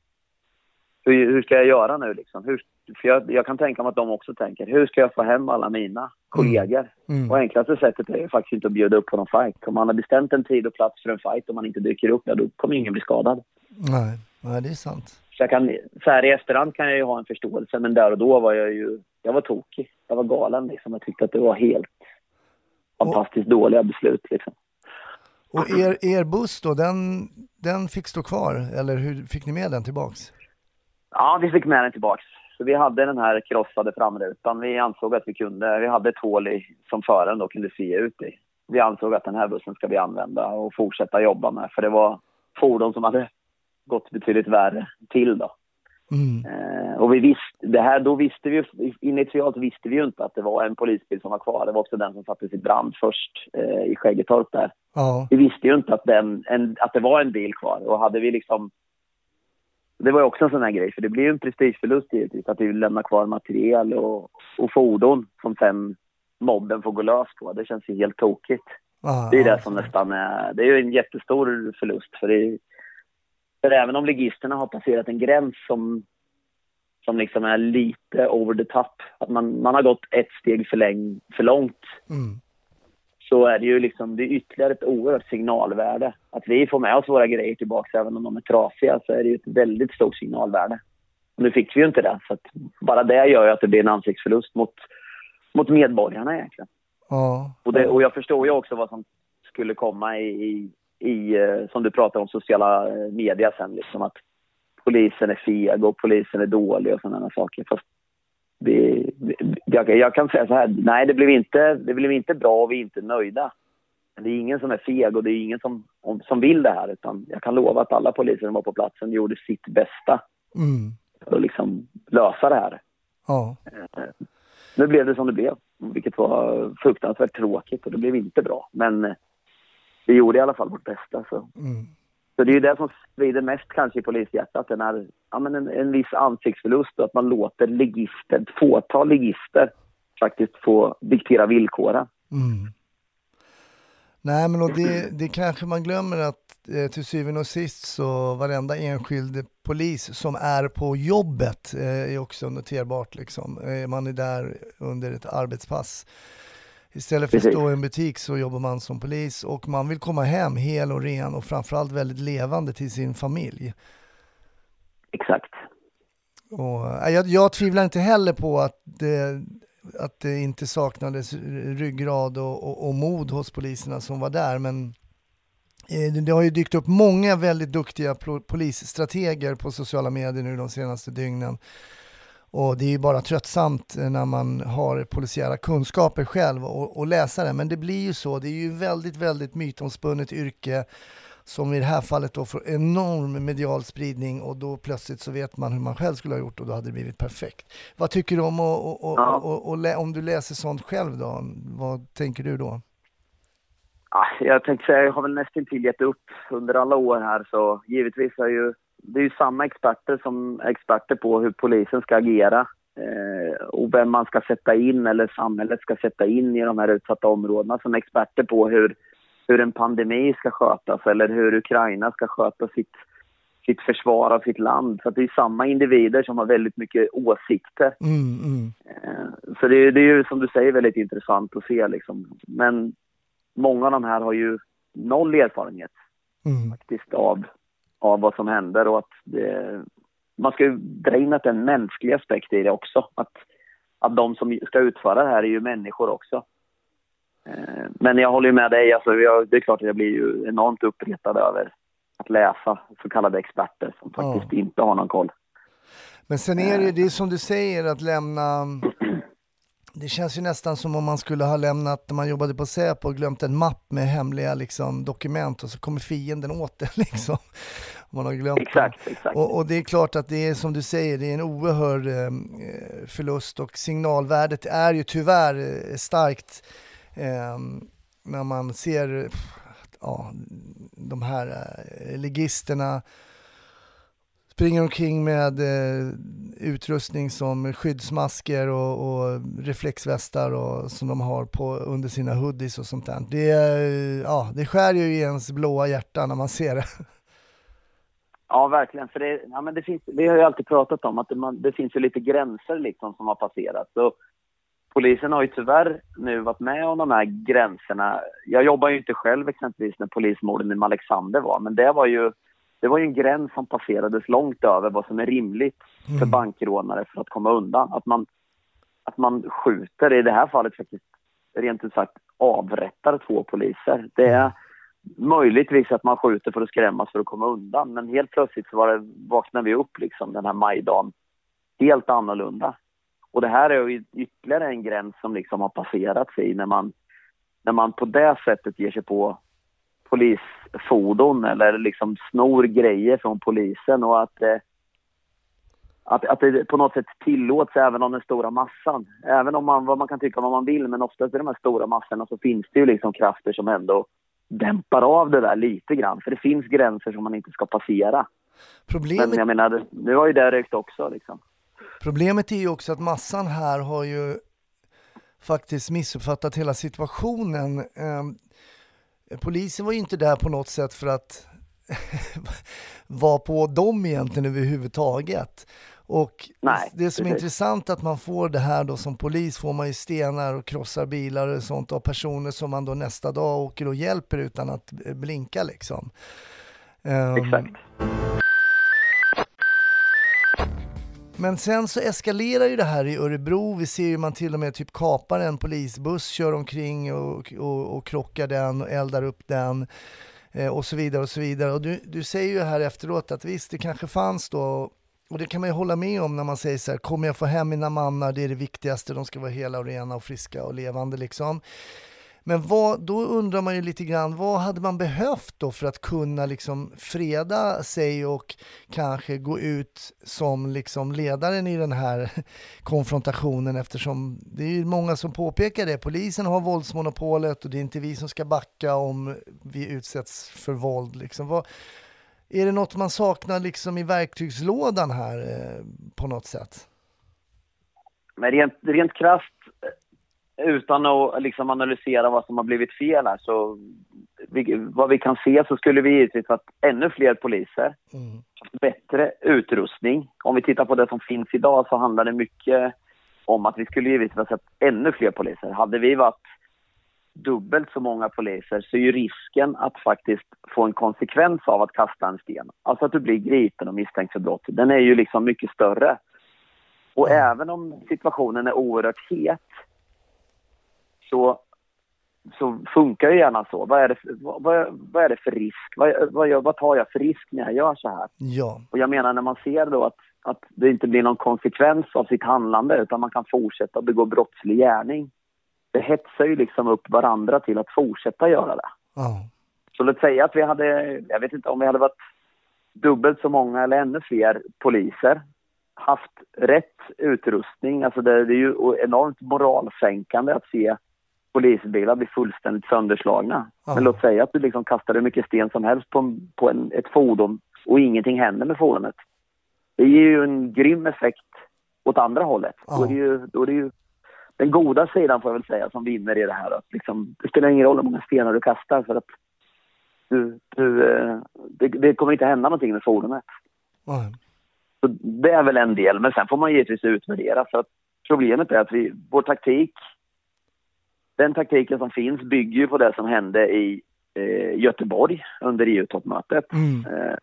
hur, hur ska jag göra nu liksom? Hur, för jag, jag kan tänka mig att de också tänker, hur ska jag få hem alla mina kollegor? Mm. Och enklaste sättet är faktiskt inte att bjuda upp på någon fight. Om man har bestämt en tid och plats för en fight och man inte dyker upp, ja, då kommer ingen bli skadad. Nej. Nej, det är sant. Så, jag kan, så här i efterhand kan jag ju ha en förståelse, men där och då var jag ju, jag var tokig. Jag var galen liksom. Jag tyckte att det var helt fantastiskt dåliga beslut liksom. Och er, er buss då, den, den fick stå kvar? Eller hur fick ni med den tillbaks? Ja, vi fick med den tillbaks. Så vi hade den här krossade framrutan. Vi ansåg att vi kunde, vi hade ett hål i, som föraren då kunde se ut i. Vi ansåg att den här bussen ska vi använda och fortsätta jobba med. För det var fordon som hade gått betydligt värre till då. Mm. Eh, och vi visste, det här, då visste vi initialt visste vi ju inte att det var en polisbil som var kvar. Det var också den som sattes i brand först eh, i Skäggetorp där. Ja. Vi visste ju inte att, den, en, att det var en bil kvar. Och hade vi liksom... Det var också en sån här grej, för det blir ju en prestigeförlust givetvis att vi lämnar kvar material och, och fordon som sen mobben får gå lös på. Det känns ju helt tokigt. Ja, Det är det som nästan är... Det är ju en jättestor förlust. För, det, för även om ligisterna har passerat en gräns som, som liksom är lite over the top, att man, man har gått ett steg för, läng, för långt, Mm. Så är det ju liksom, det är ytterligare ett oerhört signalvärde. Att vi får med oss våra grejer tillbaka, även om de är trasiga, så är det ju ett väldigt stort signalvärde. Och nu fick vi ju inte det, så bara det gör ju att det blir en ansiktsförlust mot, mot medborgarna egentligen. Ja. Och, det, och jag förstår ju också vad som skulle komma i, i, i eh, som du pratar om, sociala eh, media sen. Liksom att polisen är feg och polisen är dålig och sådana saker. Fast det, jag, jag kan säga så här, nej det blev, inte, det blev inte bra och vi är inte nöjda. Men det är ingen som är feg och det är ingen som, om, som vill det här. Utan jag kan lova att alla poliser som var på platsen gjorde sitt bästa Mm. för att liksom lösa det här. Ja. Nu blev det som det blev, vilket var fruktansvärt tråkigt och det blev inte bra. Men eh, vi gjorde i alla fall vårt bästa. Så, Mm så det är ju det som svider mest kanske i polishjärtat, den här, ja, men en, en viss ansiktsförlust och att man låter ligister, ett fåtal ligister faktiskt få diktera villkoren. Mm. Nej, men och det, det kanske man glömmer att eh, till syvende och sist så varenda enskild polis som är på jobbet eh, är också noterbart liksom. Eh, man är där under ett arbetspass. Istället för att stå i en butik så jobbar man som polis och man vill komma hem hel och ren och framförallt väldigt levande till sin familj. Exakt. Och, eh, jag, jag tvivlar inte heller på att det, att det inte saknades ryggrad och, och, och mod hos poliserna som var där, men eh, det, har ju dykt upp många väldigt duktiga polisstrateger på sociala medier nu de senaste dygnen. Och det är ju bara tröttsamt när man har polisiära kunskaper själv och, och läsa det. Men det blir ju så, det är ju väldigt, väldigt mytomspunnet yrke som i det här fallet då får enorm medial spridning och då plötsligt så vet man hur man själv skulle ha gjort och då hade det blivit perfekt. Vad tycker du om och, och, Ja. och, om du läser sånt själv då? Vad tänker du då? Ah, jag tänkte säga, jag har väl nästan till gett upp under alla år här så givetvis är ju det är ju samma experter som är experter på hur polisen ska agera eh, och vem man ska sätta in eller samhället ska sätta in i de här utsatta områdena som är experter på hur, hur en pandemi ska skötas eller hur Ukraina ska sköta sitt, sitt försvar av sitt land. Så det är samma individer som har väldigt mycket åsikter. Mm, mm. Eh, Så det, det är ju som du säger väldigt intressant att se liksom. Men många av de här har ju noll erfarenhet Mm. faktiskt av, av vad som händer och att det, man ska ju dra in att det är en mänsklig aspekt i det också. Att, att de som ska utföra det här är ju människor också. Eh, Men jag håller ju med dig, alltså jag, det är klart att jag blir ju enormt uppretad över att läsa så kallade experter som faktiskt inte har någon koll. Men sen är det, det är som du säger att lämna det känns ju nästan som om man skulle ha lämnat, när man jobbade på Säpo, och glömt en mapp med hemliga liksom, dokument och så kommer fienden åt det liksom. Man har glömt Exakt, exakt. Och, och det är klart att det är som du säger, det är en oerhörd eh, förlust och signalvärdet är ju tyvärr eh, starkt eh, när man ser ja, de här eh, ligisterna springer omkring med eh, utrustning som skyddsmasker och, och reflexvästar och, som de har på, under sina hoodies och sånt där. Det, ja, det skär ju i ens blåa hjärta när man ser det. Ja, verkligen. För det, ja, men det, finns, vi har ju alltid pratat om att det, man, det finns ju lite gränser liksom som har passerat. Så polisen har ju tyvärr nu varit med om de här gränserna. Jag jobbar ju inte själv exempelvis när polismorden i Alexander var, men det var ju det var ju en gräns som passerades långt över vad som är rimligt för bankrånare för att komma undan. Att man, att man skjuter, i det här fallet faktiskt rent ut sagt avrättar två poliser. Det är möjligtvis att man skjuter för att skrämmas för att komma undan, men helt plötsligt så var det, vaknade vi upp liksom den här majdagen helt annorlunda. Och det här är ju ytterligare en gräns som liksom har passerats i när man, när man på det sättet ger sig på polisfordon eller liksom snor grejer från polisen och att, eh, att, att det på något sätt tillåts även om den stora massan. Även om man, vad man kan tycka vad man vill, men oftast i de här stora massorna så finns det ju liksom krafter som ändå dämpar av det där lite grann. För det finns gränser som man inte ska passera. Problemet, Men jag menar, nu har ju det rykt också liksom. problemet är ju också att massan här har ju faktiskt missuppfattat hela situationen. Polisen var ju inte där på något sätt för att vara på dem egentligen överhuvudtaget. Och Nej, det som är precis. intressant att man får det här då som polis får man ju stenar och krossar bilar och sånt av personer som man då nästa dag åker och hjälper utan att blinka liksom. Ehm, Exakt. Men sen så eskalerar ju det här i Örebro. Vi ser ju man till och med typ kapar en polisbuss, kör omkring och, och, och krockar den och eldar upp den eh, och så vidare och så vidare. Och du, du säger ju här efteråt att visst, det kanske fanns då och det kan man ju hålla med om när man säger så här, kommer jag få hem mina mannar, det är det viktigaste, de ska vara hela och rena och friska och levande liksom. Men vad, då undrar man ju lite grann, vad hade man behövt då för att kunna liksom freda sig och kanske gå ut som liksom ledaren i den här konfrontationen eftersom det är ju många som påpekar det. Polisen har våldsmonopolet och det är inte vi som ska backa om vi utsätts för våld. Liksom. Vad, är det något man saknar liksom i verktygslådan här eh, på något sätt? Men rent, rent krasst, utan att liksom analysera vad som har blivit fel här, så vi, vad vi kan se så skulle vi givetvis ha ännu fler poliser, Mm. bättre utrustning. Om vi tittar på det som finns idag så handlar det mycket om att vi skulle givetvis ha sett ännu fler poliser. Hade vi varit dubbelt så många poliser så är ju risken att faktiskt få en konsekvens av att kasta en sten, alltså att du blir gripen och misstänkt för brott, den är ju liksom mycket större. Och även om situationen är oerhört het så, så funkar ju gärna så. Vad är det för, vad, vad- är det för risk? Vad, vad, vad tar jag för risk när jag gör så här? Ja, Och jag menar när man ser då att, att det inte blir någon konsekvens av sitt handlande utan man kan fortsätta begå brottslig gärning. Det hetsar ju liksom upp varandra till att fortsätta göra det. ja. Så låt säga att vi hade, jag vet inte om vi hade varit dubbelt så många eller ännu fler poliser, haft rätt utrustning, alltså det, det är ju enormt moralsänkande att se polisbilar bli fullständigt sönderslagna. Ja. Men låt säga att du liksom kastar hur mycket sten som helst på, en, på en, ett fordon och ingenting händer med fordonet. Det ger ju en grym effekt åt andra hållet. Ja. Då, är det ju, då är det ju den goda sidan får jag väl säga som vinner i det här. Att liksom, det spelar ingen roll hur många stenar du kastar för att Du, du, eh, det, det kommer inte hända någonting med fordonet. Så det är väl en del, men sen får man givetvis utvärdera. För att problemet är att vi, vår taktik, den taktiken som finns bygger ju på det som hände i eh, Göteborg under EU-toppmötet. Mm. Eh,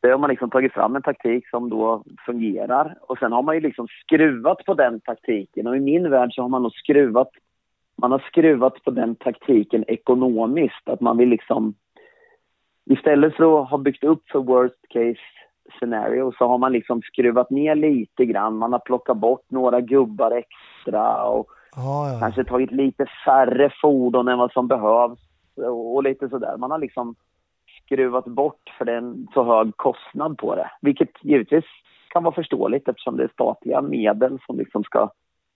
det har man liksom tagit fram en taktik som då fungerar och sen har man ju liksom skruvat på den taktiken och i min värld så har man nog skruvat man har skruvat på den taktiken ekonomiskt, att man vill liksom istället för att ha byggt upp för worst case scenario så har man liksom skruvat ner lite grann, man har plockat bort några gubbar extra och Ja, ja. kanske tagit lite färre fordon än vad som behövs och, lite sådär. Man har liksom skruvat bort för det är en så hög kostnad på det. Vilket givetvis kan vara förståeligt eftersom det är statliga medel som liksom ska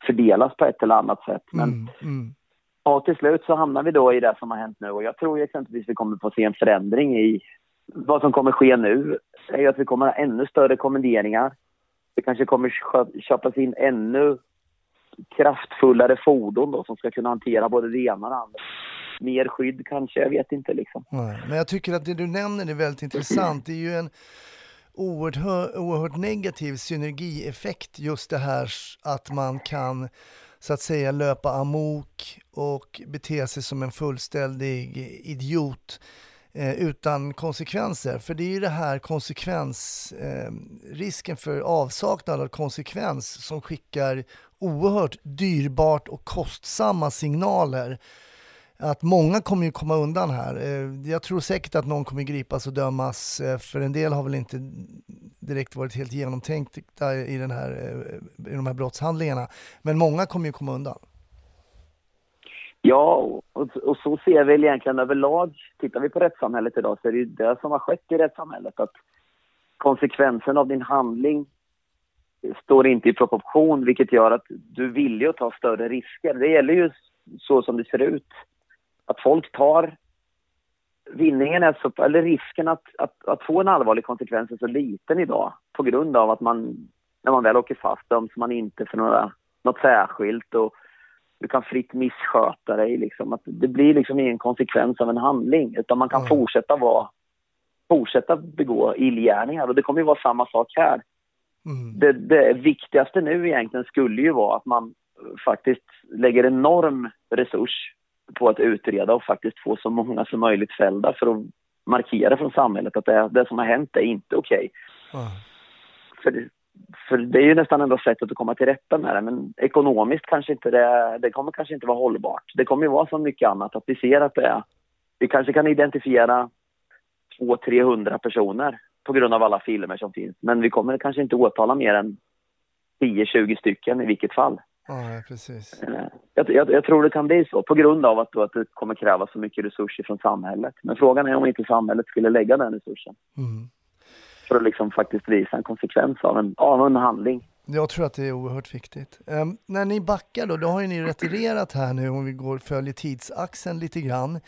fördelas på ett eller annat sätt. Men Mm, mm. ja, till slut så hamnar vi då i det som har hänt nu och jag tror ju exempelvis vi kommer få se en förändring i vad som kommer ske nu är ju att vi kommer ha ännu större kommenderingar. Det kanske kommer kö- köpas in ännu kraftfullare fordon då som ska kunna hantera både det ena och det andra. Mer skydd kanske, jag vet inte liksom. Nej. Men jag tycker att det du nämner är väldigt intressant. Det är ju en oerhört, oerhört negativ synergieffekt just det här att man kan så att säga löpa amok och bete sig som en fullständig idiot Eh, utan konsekvenser. För det är ju det här konsekvens, eh, risken för avsaknad av konsekvens som skickar oerhört dyrbart och kostsamma signaler att många kommer ju komma undan här. Eh, Jag tror säkert att någon kommer gripas och dömas, eh, för en del har väl inte direkt varit helt genomtänkta i, den här, eh, i de här brottshandlingarna. Men många kommer ju komma undan. Ja, och, och så ser vi egentligen överlag. Tittar vi på rättssamhället idag så är det ju det som har skett i rättssamhället. Att konsekvensen av din handling står inte i proportion vilket gör att du vill ju ta större risker. Det gäller ju så som det ser ut. Att folk tar vinningen är så, eller risken att, att, att få en allvarlig konsekvens är så liten idag på grund av att man, när man väl åker fast döms man inte för några, något särskilt och du kan fritt missköta dig. Liksom. Att det blir liksom ingen konsekvens av en handling utan man kan Mm. fortsätta vara fortsätta begå illgärningar och det kommer ju vara samma sak här. Mm. Det, det viktigaste nu egentligen skulle ju vara att man eh, faktiskt lägger enorm resurs på att utreda och faktiskt få så många som möjligt fällda för att markera från samhället att det, det som har hänt är inte okej. För, det- för det är ju nästan enda sättet att komma till rätta med det, men ekonomiskt kanske inte det, det kommer kanske inte vara hållbart. Det kommer ju vara som mycket annat, att vi ser att det är, vi kanske kan identifiera 200-300 personer på grund av alla filmer som finns, men vi kommer kanske inte åtala mer än 10-20 stycken i vilket fall. Ja, precis. Eh, Jag, jag, jag tror det kan bli så, på grund av att, då, att det kommer kräva så mycket resurser från samhället. Men frågan är om inte samhället skulle lägga den resursen Mm. För att liksom faktiskt visa en konsekvens av en, av en handling. Jag tror att det är oerhört viktigt. Ehm, när ni backar då, då har ju ni retirerat här nu om vi går följer tidsaxeln lite grann.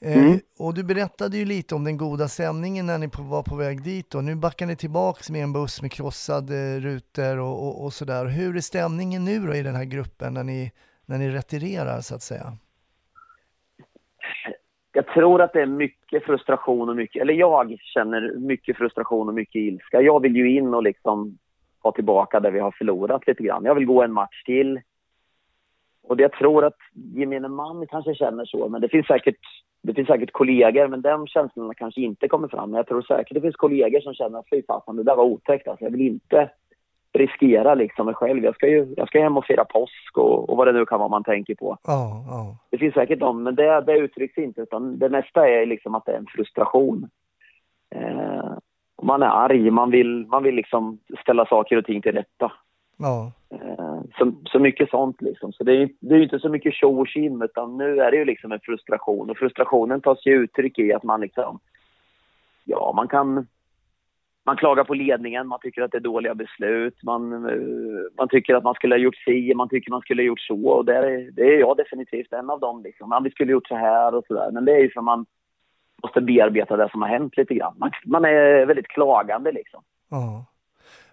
Eh, Mm. Och du berättade ju lite om den goda stämningen när ni på, var på väg dit och nu backar ni tillbaks med en buss med krossade rutor och, och, och sådär. Hur är stämningen nu då i den här gruppen när ni, när ni retirerar så att säga? Jag tror att det är mycket frustration och mycket, eller jag känner mycket frustration och mycket ilska. Jag vill ju in och liksom ha tillbaka det vi har förlorat lite grann. Jag vill gå en match till. Och det jag tror att gemene man kanske känner så, men det finns säkert det finns säkert kollegor, men de känslorna kanske inte kommer fram. Men jag tror säkert det finns kollegor som känner att fy fasen, det där var otäckt. Alltså, jag vill inte riskera liksom mig själv. Jag ska ju jag ska hem och fira påsk och, och vad det nu kan vara man tänker på. Ja, ja. Det finns säkert de, men det, det uttrycks inte. Utan det mesta är liksom att det är en frustration. Eh, man är arg, man vill, man vill liksom ställa saker och ting till rätta. ja. Eh, så, så mycket sånt liksom. Så det är, det är inte så mycket tjo och tjim, utan nu är det ju liksom en frustration. Och frustrationen tar sig uttryck i att man liksom, ja man kan, man klagar på ledningen, man tycker att det är dåliga beslut, man, eh, man tycker att man skulle ha gjort si, man tycker man skulle ha gjort så. Och det är, det är jag definitivt en av dem liksom. Man, vi skulle ha gjort så här och så där. Men det är ju för man måste bearbeta det som har hänt lite grann. Man, man är väldigt klagande liksom. ja.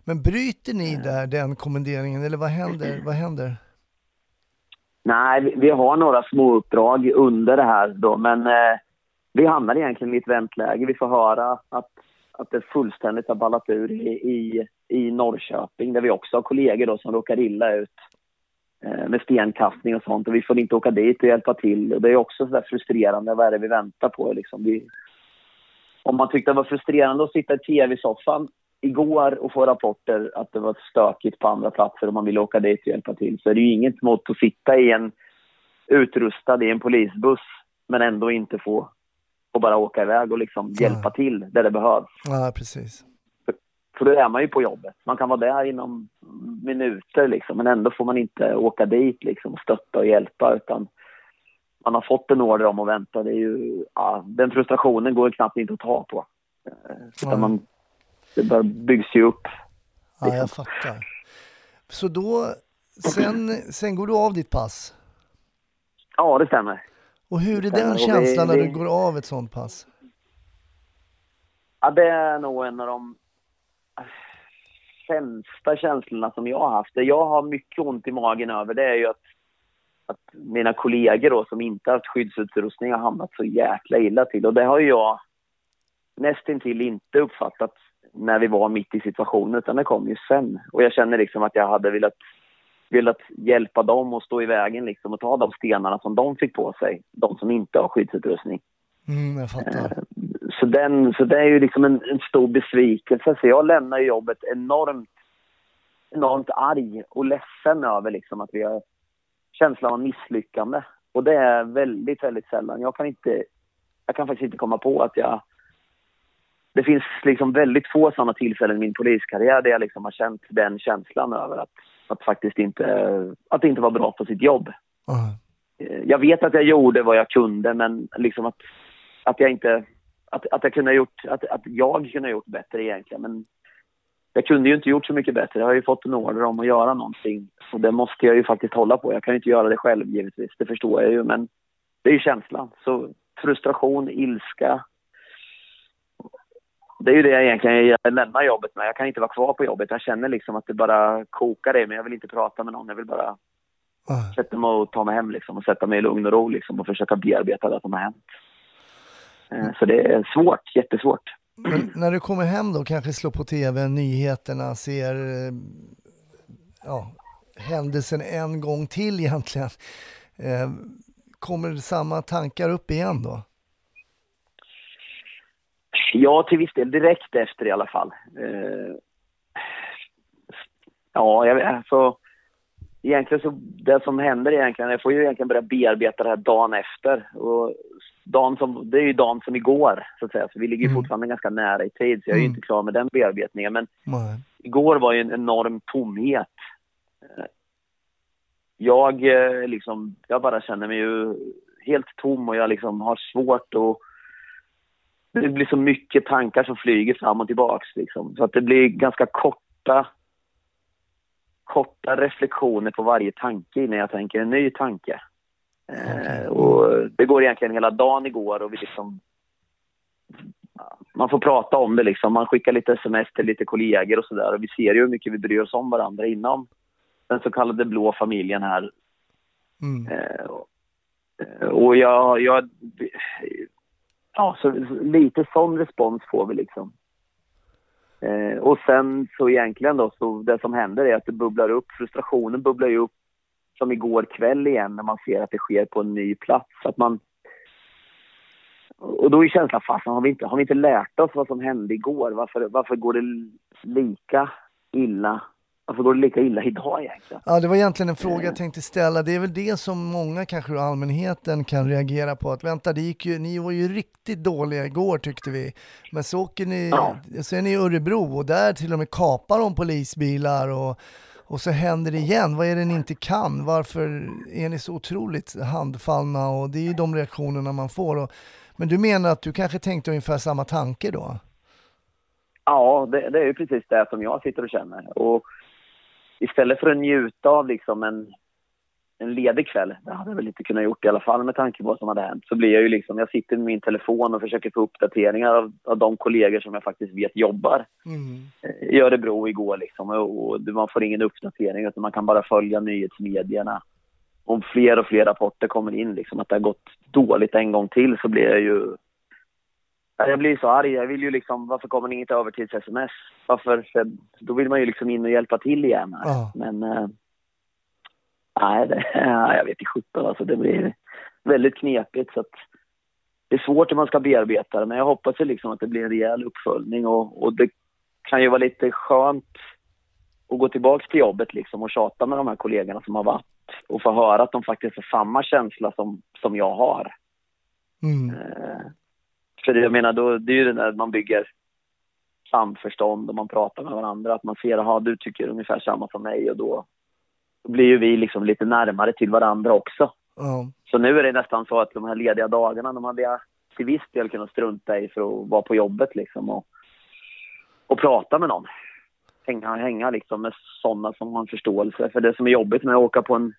Men bryter ni där den kommenderingen eller vad händer? Vad händer? Nej, vi, vi har några små uppdrag under det här då, men eh, vi hamnar egentligen i ett väntläge. Vi får höra att, att det fullständigt har ballat ur i, i, i Norrköping där vi också har kollegor då som råkar illa ut eh, med stenkastning och sånt och vi får inte åka dit och hjälpa till. Och det är också så där frustrerande. Vad är det vi väntar på? Liksom vi, om man tyckte det var frustrerande att sitta i tv-soffan igår och få rapporter att det var stökigt på andra platser och man ville åka dit och hjälpa till så är det ju inget mot att sitta i en utrustad i en polisbuss men ändå inte få och bara åka iväg och liksom hjälpa till där det behövs. Ja, precis. För, för då är man ju på jobbet. Man kan vara där inom minuter liksom, men ändå får man inte åka dit liksom och stötta och hjälpa utan man har fått en order om att vänta. Det är ju, ja, den frustrationen går ju knappt inte att ta på. Eh, Utan man, det bara byggs ju upp. Ja, jag fattar. Så då, sen, sen går du av ditt pass. Ja, det stämmer. Och hur är den det- känslan när du går av ett sånt pass? Ja, det är nog en av de sämsta känslorna som jag har haft. Det jag har mycket ont i magen över det är ju att, att mina kollegor då, som inte har haft skyddsutrustning har hamnat så jäkla illa till. Och det har ju jag nästintill inte uppfattat när vi var mitt i situationen, utan det kom ju sen. Och jag känner liksom att jag hade velat, velat hjälpa dem att stå i vägen liksom och ta de stenarna som de fick på sig, de som inte har skyddsutrustning. Mm, jag fattar. Eh, Så, den, så det är ju liksom en, en stor besvikelse. Så jag lämnar jobbet enormt, enormt arg och ledsen över liksom att vi har känslan av misslyckande. Och det är väldigt, väldigt sällan. Jag kan inte, jag kan faktiskt inte komma på att jag... Det finns liksom väldigt få sådana tillfällen i min poliskarriär där jag liksom har känt den känslan över att, att faktiskt inte, att inte vara bra på sitt jobb. Eh, jag vet att jag gjorde vad jag kunde, men liksom att, att jag inte... Att, att, jag kunde ha gjort, att, att jag kunde ha gjort bättre egentligen, men jag kunde ju inte gjort så mycket bättre. Jag har ju fått en order om att göra någonting och det måste jag ju faktiskt hålla på. Jag kan ju inte göra det själv givetvis, det förstår jag ju, men det är ju känslan. Så frustration, ilska. Det är ju det jag egentligen jag lämnar jobbet med. Jag kan inte vara kvar på jobbet. Jag känner liksom att det bara kokar i mig. Jag vill inte prata med någon. Jag vill bara Ja. sätta mig och ta mig hem liksom, och sätta mig i lugn och ro liksom, och försöka bearbeta det som har hänt. Eh, Så det är svårt, jättesvårt. Men när du kommer hem då, kanske slår på tv, nyheterna, ser eh, ja, händelsen en gång till egentligen. Eh, kommer samma tankar upp igen då? Ja, till viss del. Direkt efter i alla fall. Eh, Ja, jag alltså, egentligen så, det som händer egentligen, jag får ju egentligen börja bearbeta det här dagen efter. Och dagen som, det är ju dagen som igår, så att säga. Så vi ligger Mm. fortfarande ganska nära i tid, så jag är Mm. inte klar med den bearbetningen. Men Nej. igår var ju en enorm tomhet. Eh, Jag eh, liksom, jag bara känner mig ju helt tom och jag liksom har svårt att... Det blir så mycket tankar som flyger fram och tillbaks liksom. Så att det blir ganska korta korta reflektioner på varje tanke innan jag tänker en ny tanke. Eh, och det går egentligen hela dagen igår och vi liksom man får prata om det liksom. Man skickar lite sms till lite kollegor och sådär. Och vi ser ju hur mycket vi bryr oss om varandra inom den så kallade blå familjen här. Mm. Eh, och- eh, och jag, jag... Ja, så lite sån respons får vi liksom. Eh, och sen så egentligen då, så det som händer är att det bubblar upp, frustrationen bubblar ju upp som igår kväll igen när man ser att det sker på en ny plats. Att man... Och då är känslan, fasen har vi inte, har vi inte lärt oss vad som hände igår? Varför, varför går det lika illa? Varför går det lika illa idag egentligen? Ja, det var egentligen en fråga jag tänkte ställa. Det är väl det som många kanske allmänheten kan reagera på. Att vänta, det gick ju, ni var ju riktigt dåliga igår tyckte vi. Men så åker ni, Ja. så är ni i Örebro och där till och med kapar de polisbilar och, och så händer det igen. Vad är det ni inte kan? Varför är ni så otroligt handfallna? Och det är ju de reaktionerna man får. Och, men du menar att du kanske tänkte ungefär samma tanke då? Ja, det, det är ju precis det som jag sitter och känner. Och istället för att njuta av liksom en, en ledig kväll, det hade jag väl inte kunnat gjort i alla fall med tanke på vad som hade hänt, så blir jag ju liksom, jag sitter med min telefon och försöker få uppdateringar av, av de kollegor som jag faktiskt vet jobbar Mm. eh, i Örebro igår liksom. Och, och man får ingen uppdatering utan man kan bara följa nyhetsmedierna. Om fler och fler rapporter kommer in liksom att det har gått dåligt en gång till så blir jag ju Jag blir så arg. Jag vill ju liksom, varför kommer ni inte över till sms? Varför? För då vill man ju liksom in och hjälpa till igen. Ja. Men, eh, nej, det, ja, jag vet inte sjutton alltså. Det blir väldigt knepigt så att det är svårt hur man ska bearbeta det. Men jag hoppas ju liksom att det blir en rejäl uppföljning och, och det kan ju vara lite skönt att gå tillbaks till jobbet liksom och tjata med de här kollegorna som har varit och få höra att de faktiskt har samma känsla som, som jag har. Mm. Eh, för det, jag menar, då, det är ju det där man bygger samförstånd och man pratar med varandra. Att man ser, att du tycker ungefär samma som mig och då, då blir ju vi liksom lite närmare till varandra också. Ja. Så nu är det nästan så att de här lediga dagarna, de hade jag till viss del kunnat strunta i för att vara på jobbet liksom och, och prata med någon. Hänga, hänga liksom med sådana som har en förståelse. För det som är jobbigt med att åka på en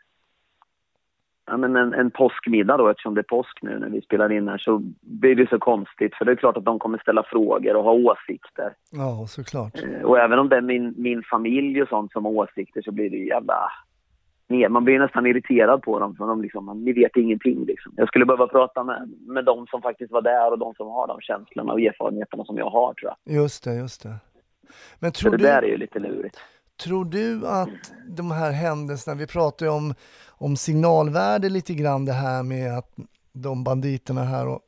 ja, men en, en påskmiddag då, eftersom det är påsk nu när vi spelar in här, så blir det så konstigt. För det är klart att de kommer ställa frågor och ha åsikter. ja, såklart. Eh, Och även om det är min, min familj och sånt som har åsikter så blir det ju jävla... Nej, man blir nästan irriterad på dem, för de liksom, ni vet ingenting liksom. Jag skulle behöva prata med, med de som faktiskt var där och de som har de känslorna och erfarenheterna som jag har tror jag. Just det, just det. Men Så tror det du, där är ju lite lurigt tror du att de här händelserna, vi pratar ju om, om signalvärde lite grann det här med att de banditerna här och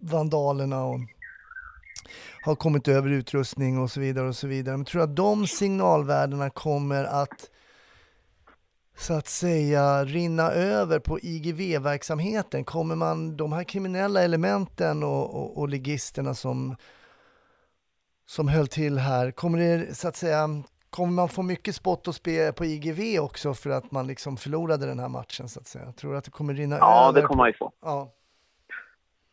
vandalerna och har kommit över utrustning och så vidare och så vidare. Men tror du att de signalvärdena kommer att så att säga rinna över på IGV-verksamheten? Kommer man, de här kriminella elementen och, och, och ligisterna som, som höll till här, kommer det så att säga, kommer man få mycket spott och spe på IGV också för att man liksom förlorade den här matchen så att säga? Tror du att det kommer rinna Ja, över? det kommer man ju få. Ja,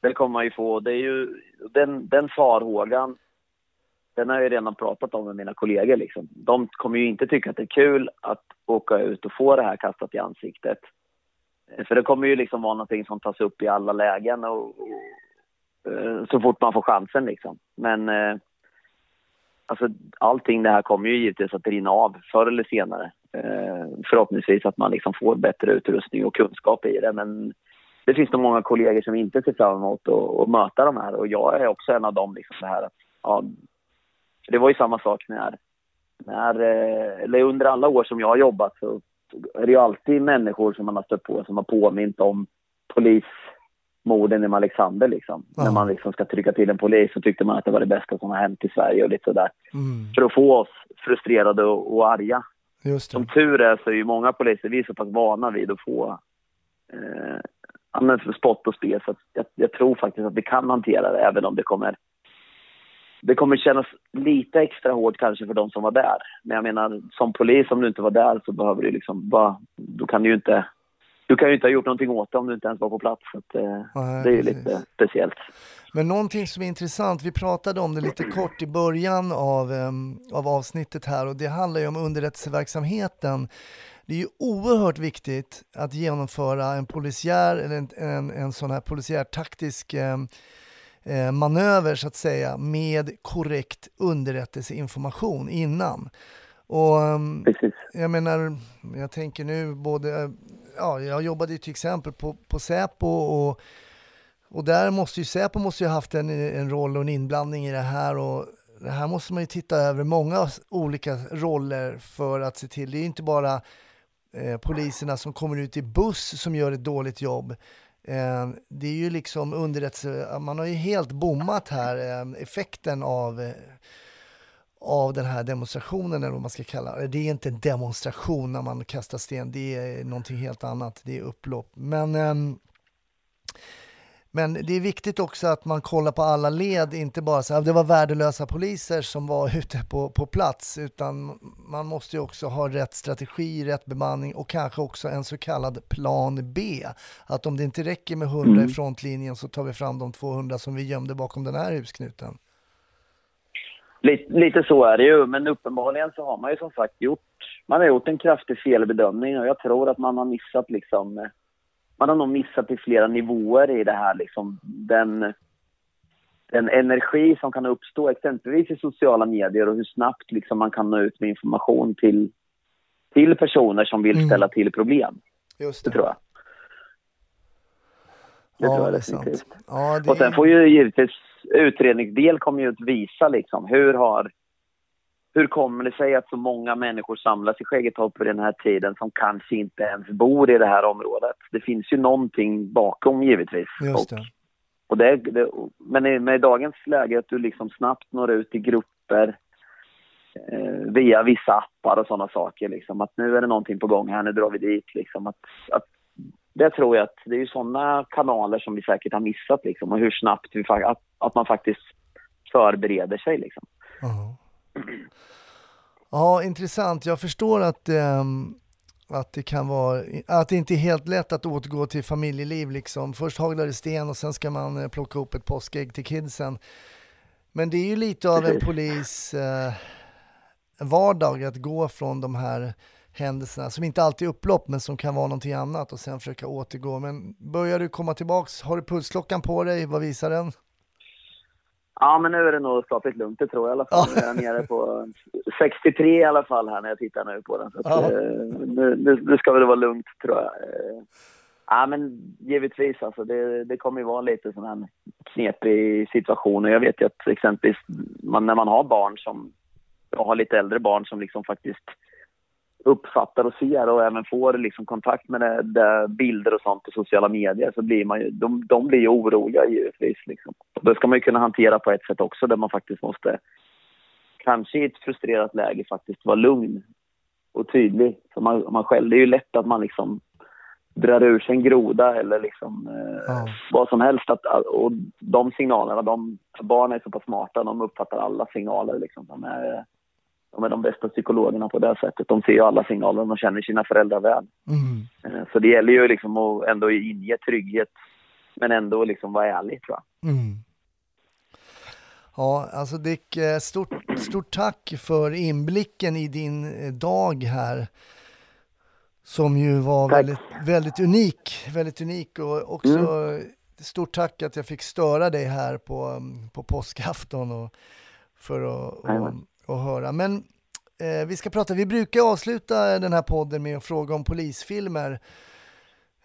Det kommer man ju få. Det är ju, den, den farhågan, den har jag ju redan pratat om med mina kollegor. Liksom. De kommer ju inte tycka att det är kul att åka ut och få det här kastat i ansiktet. För det kommer ju liksom vara någonting som tas upp i alla lägen och, och, eh, så fort man får chansen. Liksom. Men eh, alltså, allting det här kommer ju givetvis att rinna av förr eller senare. Eh, förhoppningsvis att man liksom får bättre utrustning och kunskap i det. Men det finns nog många kollegor som inte ser fram emot att, att möta de här och jag är också en av dem. Liksom det här att, ja, det var ju samma sak när, när, eh, eller under alla år som jag har jobbat så är det ju alltid människor som man har stött på som har påmint om polis polismorden i Alexander liksom. Ja. När man liksom ska trycka till en polis så tyckte man att det var det bästa som har hänt i Sverige och lite sådär. mm, För att få oss frustrerade och, och arga. Som tur är så är ju många poliser, vi är så pass vana vid att få eh, ja, men för spott och spe så jag, jag tror faktiskt att vi kan hantera det även om det kommer det kommer kännas lite extra hårt kanske för de som var där. Men jag menar, som polis om du inte var där så behöver du liksom bara, då kan du ju inte, du kan ju inte ha gjort någonting åt det om du inte ens var på plats. Så att, eh, Nej, det är ju lite speciellt. Men någonting som är intressant, vi pratade om det lite kort i början av, em, av avsnittet här och det handlar ju om underrättelseverksamheten. Det är ju oerhört viktigt att genomföra en polisiär, eller en, en, en sån här polisiär taktisk em, eh, manöver så att säga med korrekt underrättelseinformation innan. Och Precis. jag menar, jag tänker nu både, ja, jag jobbade ju till exempel på, på Säpo och, och där måste ju Säpo måste ju ha haft en, en roll och en inblandning i det här och det här måste man ju titta över många olika roller för att se till. Det är ju inte bara eh, poliserna som kommer ut i buss som gör ett dåligt jobb. Eh, det är ju liksom underrättelse, man har ju helt bommat här eh, effekten av eh, av den här demonstrationen eller vad man ska kalla det. Det är inte en demonstration när man kastar sten, det är någonting helt annat, det är upplopp. Men, ehm, men det är viktigt också att man kollar på alla led, inte bara så här, det var värdelösa poliser som var ute på, på plats, utan man måste ju också ha rätt strategi, rätt bemanning och kanske också en så kallad plan B. Att om det inte räcker med 100 i Mm. frontlinjen så tar vi fram de 200 som vi gömde bakom den här husknuten. Lite, lite så är det ju, men uppenbarligen så har man ju som sagt gjort, man har gjort en kraftig felbedömning och jag tror att man har missat liksom, man har nog missat i flera nivåer i det här liksom, den, den energi som kan uppstå exempelvis i sociala medier och hur snabbt liksom man kan nå ut med information till, till personer som vill Mm. ställa till problem. Just Det tror jag. Det ja, tror jag det är sant. definitivt. Ja, det Och sen får ju givetvis utredningsdel kommer ju att visa liksom hur har hur kommer det sig att så många människor samlas i Skäggetorp vid den här tiden som kanske inte ens bor i det här området? Det finns ju någonting bakom givetvis. Just Och, det. och det, det, men i- med dagens läge att du liksom snabbt når ut i grupper eh, via vissa appar och sådana saker. Liksom, att nu är det någonting på gång här, nu drar vi dit. Liksom, att, att, det tror jag att det är ju sådana kanaler som vi säkert har missat. Liksom, och hur snabbt vi, att, att man faktiskt förbereder sig. Liksom. Ja. Ja, intressant. Jag förstår att, ehm, att det kan vara, att det inte är helt lätt att återgå till familjeliv liksom. Först haglar det sten och sen ska man eh, plocka upp ett påskägg till kidsen. Men det är ju lite av en polis eh, vardag att gå från de här händelserna som inte alltid är upplopp men som kan vara någonting annat och sen försöka återgå. Men börjar du komma tillbaks, har du pulsklockan på dig? Vad visar den? Ja, men nu är det nog skapligt lugnt, det tror jag i alla fall. Är jag nere på 63 i alla fall här när jag tittar nu på den. Så att, Ja. eh, nu, nu, nu ska väl vara lugnt, tror jag. Eh, Ja, men givetvis. Alltså, det, det kommer ju vara lite sån här knepig situation. Och jag vet ju att exempelvis man, när man har barn som... Jag har lite äldre barn som liksom faktiskt uppfattar och ser och även får liksom kontakt med det, det bilder och sånt på sociala medier så blir man ju, de, de blir ju oroliga givetvis. Liksom. Och det ska man ju kunna hantera på ett sätt också där man faktiskt måste, kanske i ett frustrerat läge faktiskt vara lugn och tydlig. Så man, man själv, det är ju lätt att man liksom drar ur sig en groda eller liksom eh, Ja. vad som helst. Att, och de signalerna, de, barn är så pass smarta, de uppfattar alla signaler. Liksom. De, är, de är de bästa psykologerna på det sättet. De ser ju alla signaler de känner sina föräldrar väl. Mm. Eh, Så det gäller ju liksom att ändå inge trygghet, men ändå liksom vara ärlig tror jag. Mm. Ja, alltså Dick, eh, stort, stort tack för inblicken i din eh, dag här. Som ju var Tack. väldigt, väldigt unik, väldigt unik och också stort tack att jag fick störa dig här på, mm, på påskafton och för att och, Och höra. Men eh, vi ska prata, vi brukar avsluta den här podden med att fråga om polisfilmer.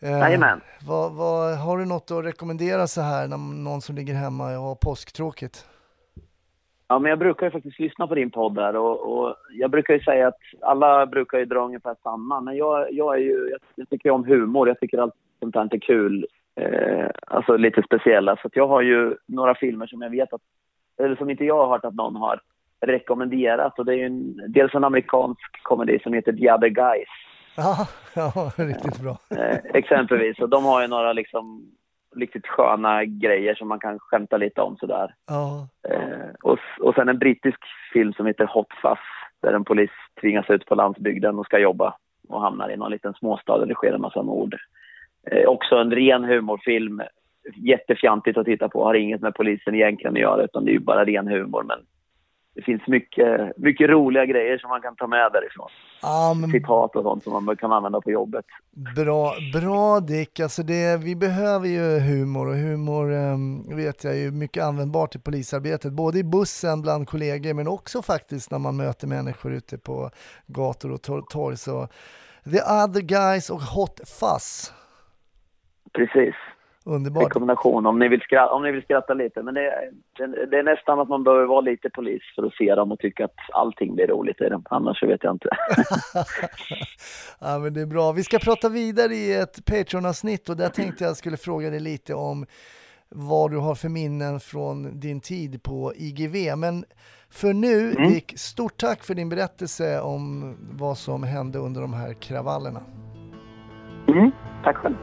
Eh, Jajamän. vad, vad, har du något att rekommendera så här när någon som ligger hemma och har påsktråkigt? Ja, men jag brukar ju faktiskt lyssna på din podd där och, och jag brukar ju säga att alla brukar ju dra ungefär samma, men jag, jag är ju, jag, jag tycker ju om humor, jag tycker allt sånt här är kul, eh, alltså lite speciella, så att jag har ju några filmer som jag vet att, eller som inte jag har hört att någon har rekommenderat och det är ju en, dels en amerikansk komedi som heter The Other Guys, Ja, ja riktigt bra. eh, exempelvis, och de har ju några liksom riktigt sköna grejer som man kan skämta lite om sådär. Ja, Eh, och, och sen en brittisk film som heter Hot Fuzz där en polis tvingas ut på landsbygden och ska jobba och hamnar i någon liten småstad där det sker en massa mord. Eh, också en ren humorfilm. Jättefjantigt att titta på, har inget med polisen egentligen att göra utan det är ju bara ren humor. Men det finns mycket, mycket roliga grejer som man kan ta med därifrån. ja men Citat och sånt som man kan använda på jobbet. bra, bra Dick. Alltså det, vi behöver ju humor och humor um, vet jag är ju mycket användbart i polisarbetet. Både i bussen bland kollegor men också faktiskt när man möter människor ute på gator och tor- torg. Så The Other Guys och Hot Fuzz. Precis. Underbart. rekommendation om ni vill skratta, om ni vill skratta lite. Men det, är- det, det är nästan att man behöver vara lite polis för att se dem och tycka att allting blir roligt i dem. Annars vet jag inte. ja, men det är bra. Vi ska prata vidare i ett Patreon-avsnitt och där tänkte jag skulle fråga dig lite om vad du har för minnen från din tid på IGV. Men för nu, Dick, stort tack för din berättelse om vad som hände under de här kravallerna. Mm, tack själv.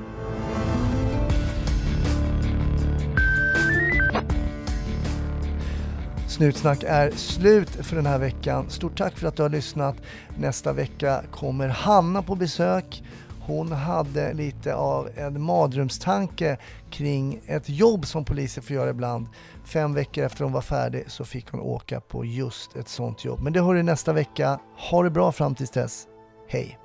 Snutsnack är slut för den här veckan. Stort tack för att du har lyssnat. Nästa vecka kommer Hanna på besök. Hon hade lite av en madrumstanke kring ett jobb som poliser får göra ibland. Fem veckor efter hon var färdig så fick hon åka på just ett sånt jobb. Men det hör du nästa vecka. Ha det bra fram tills dess. Hej!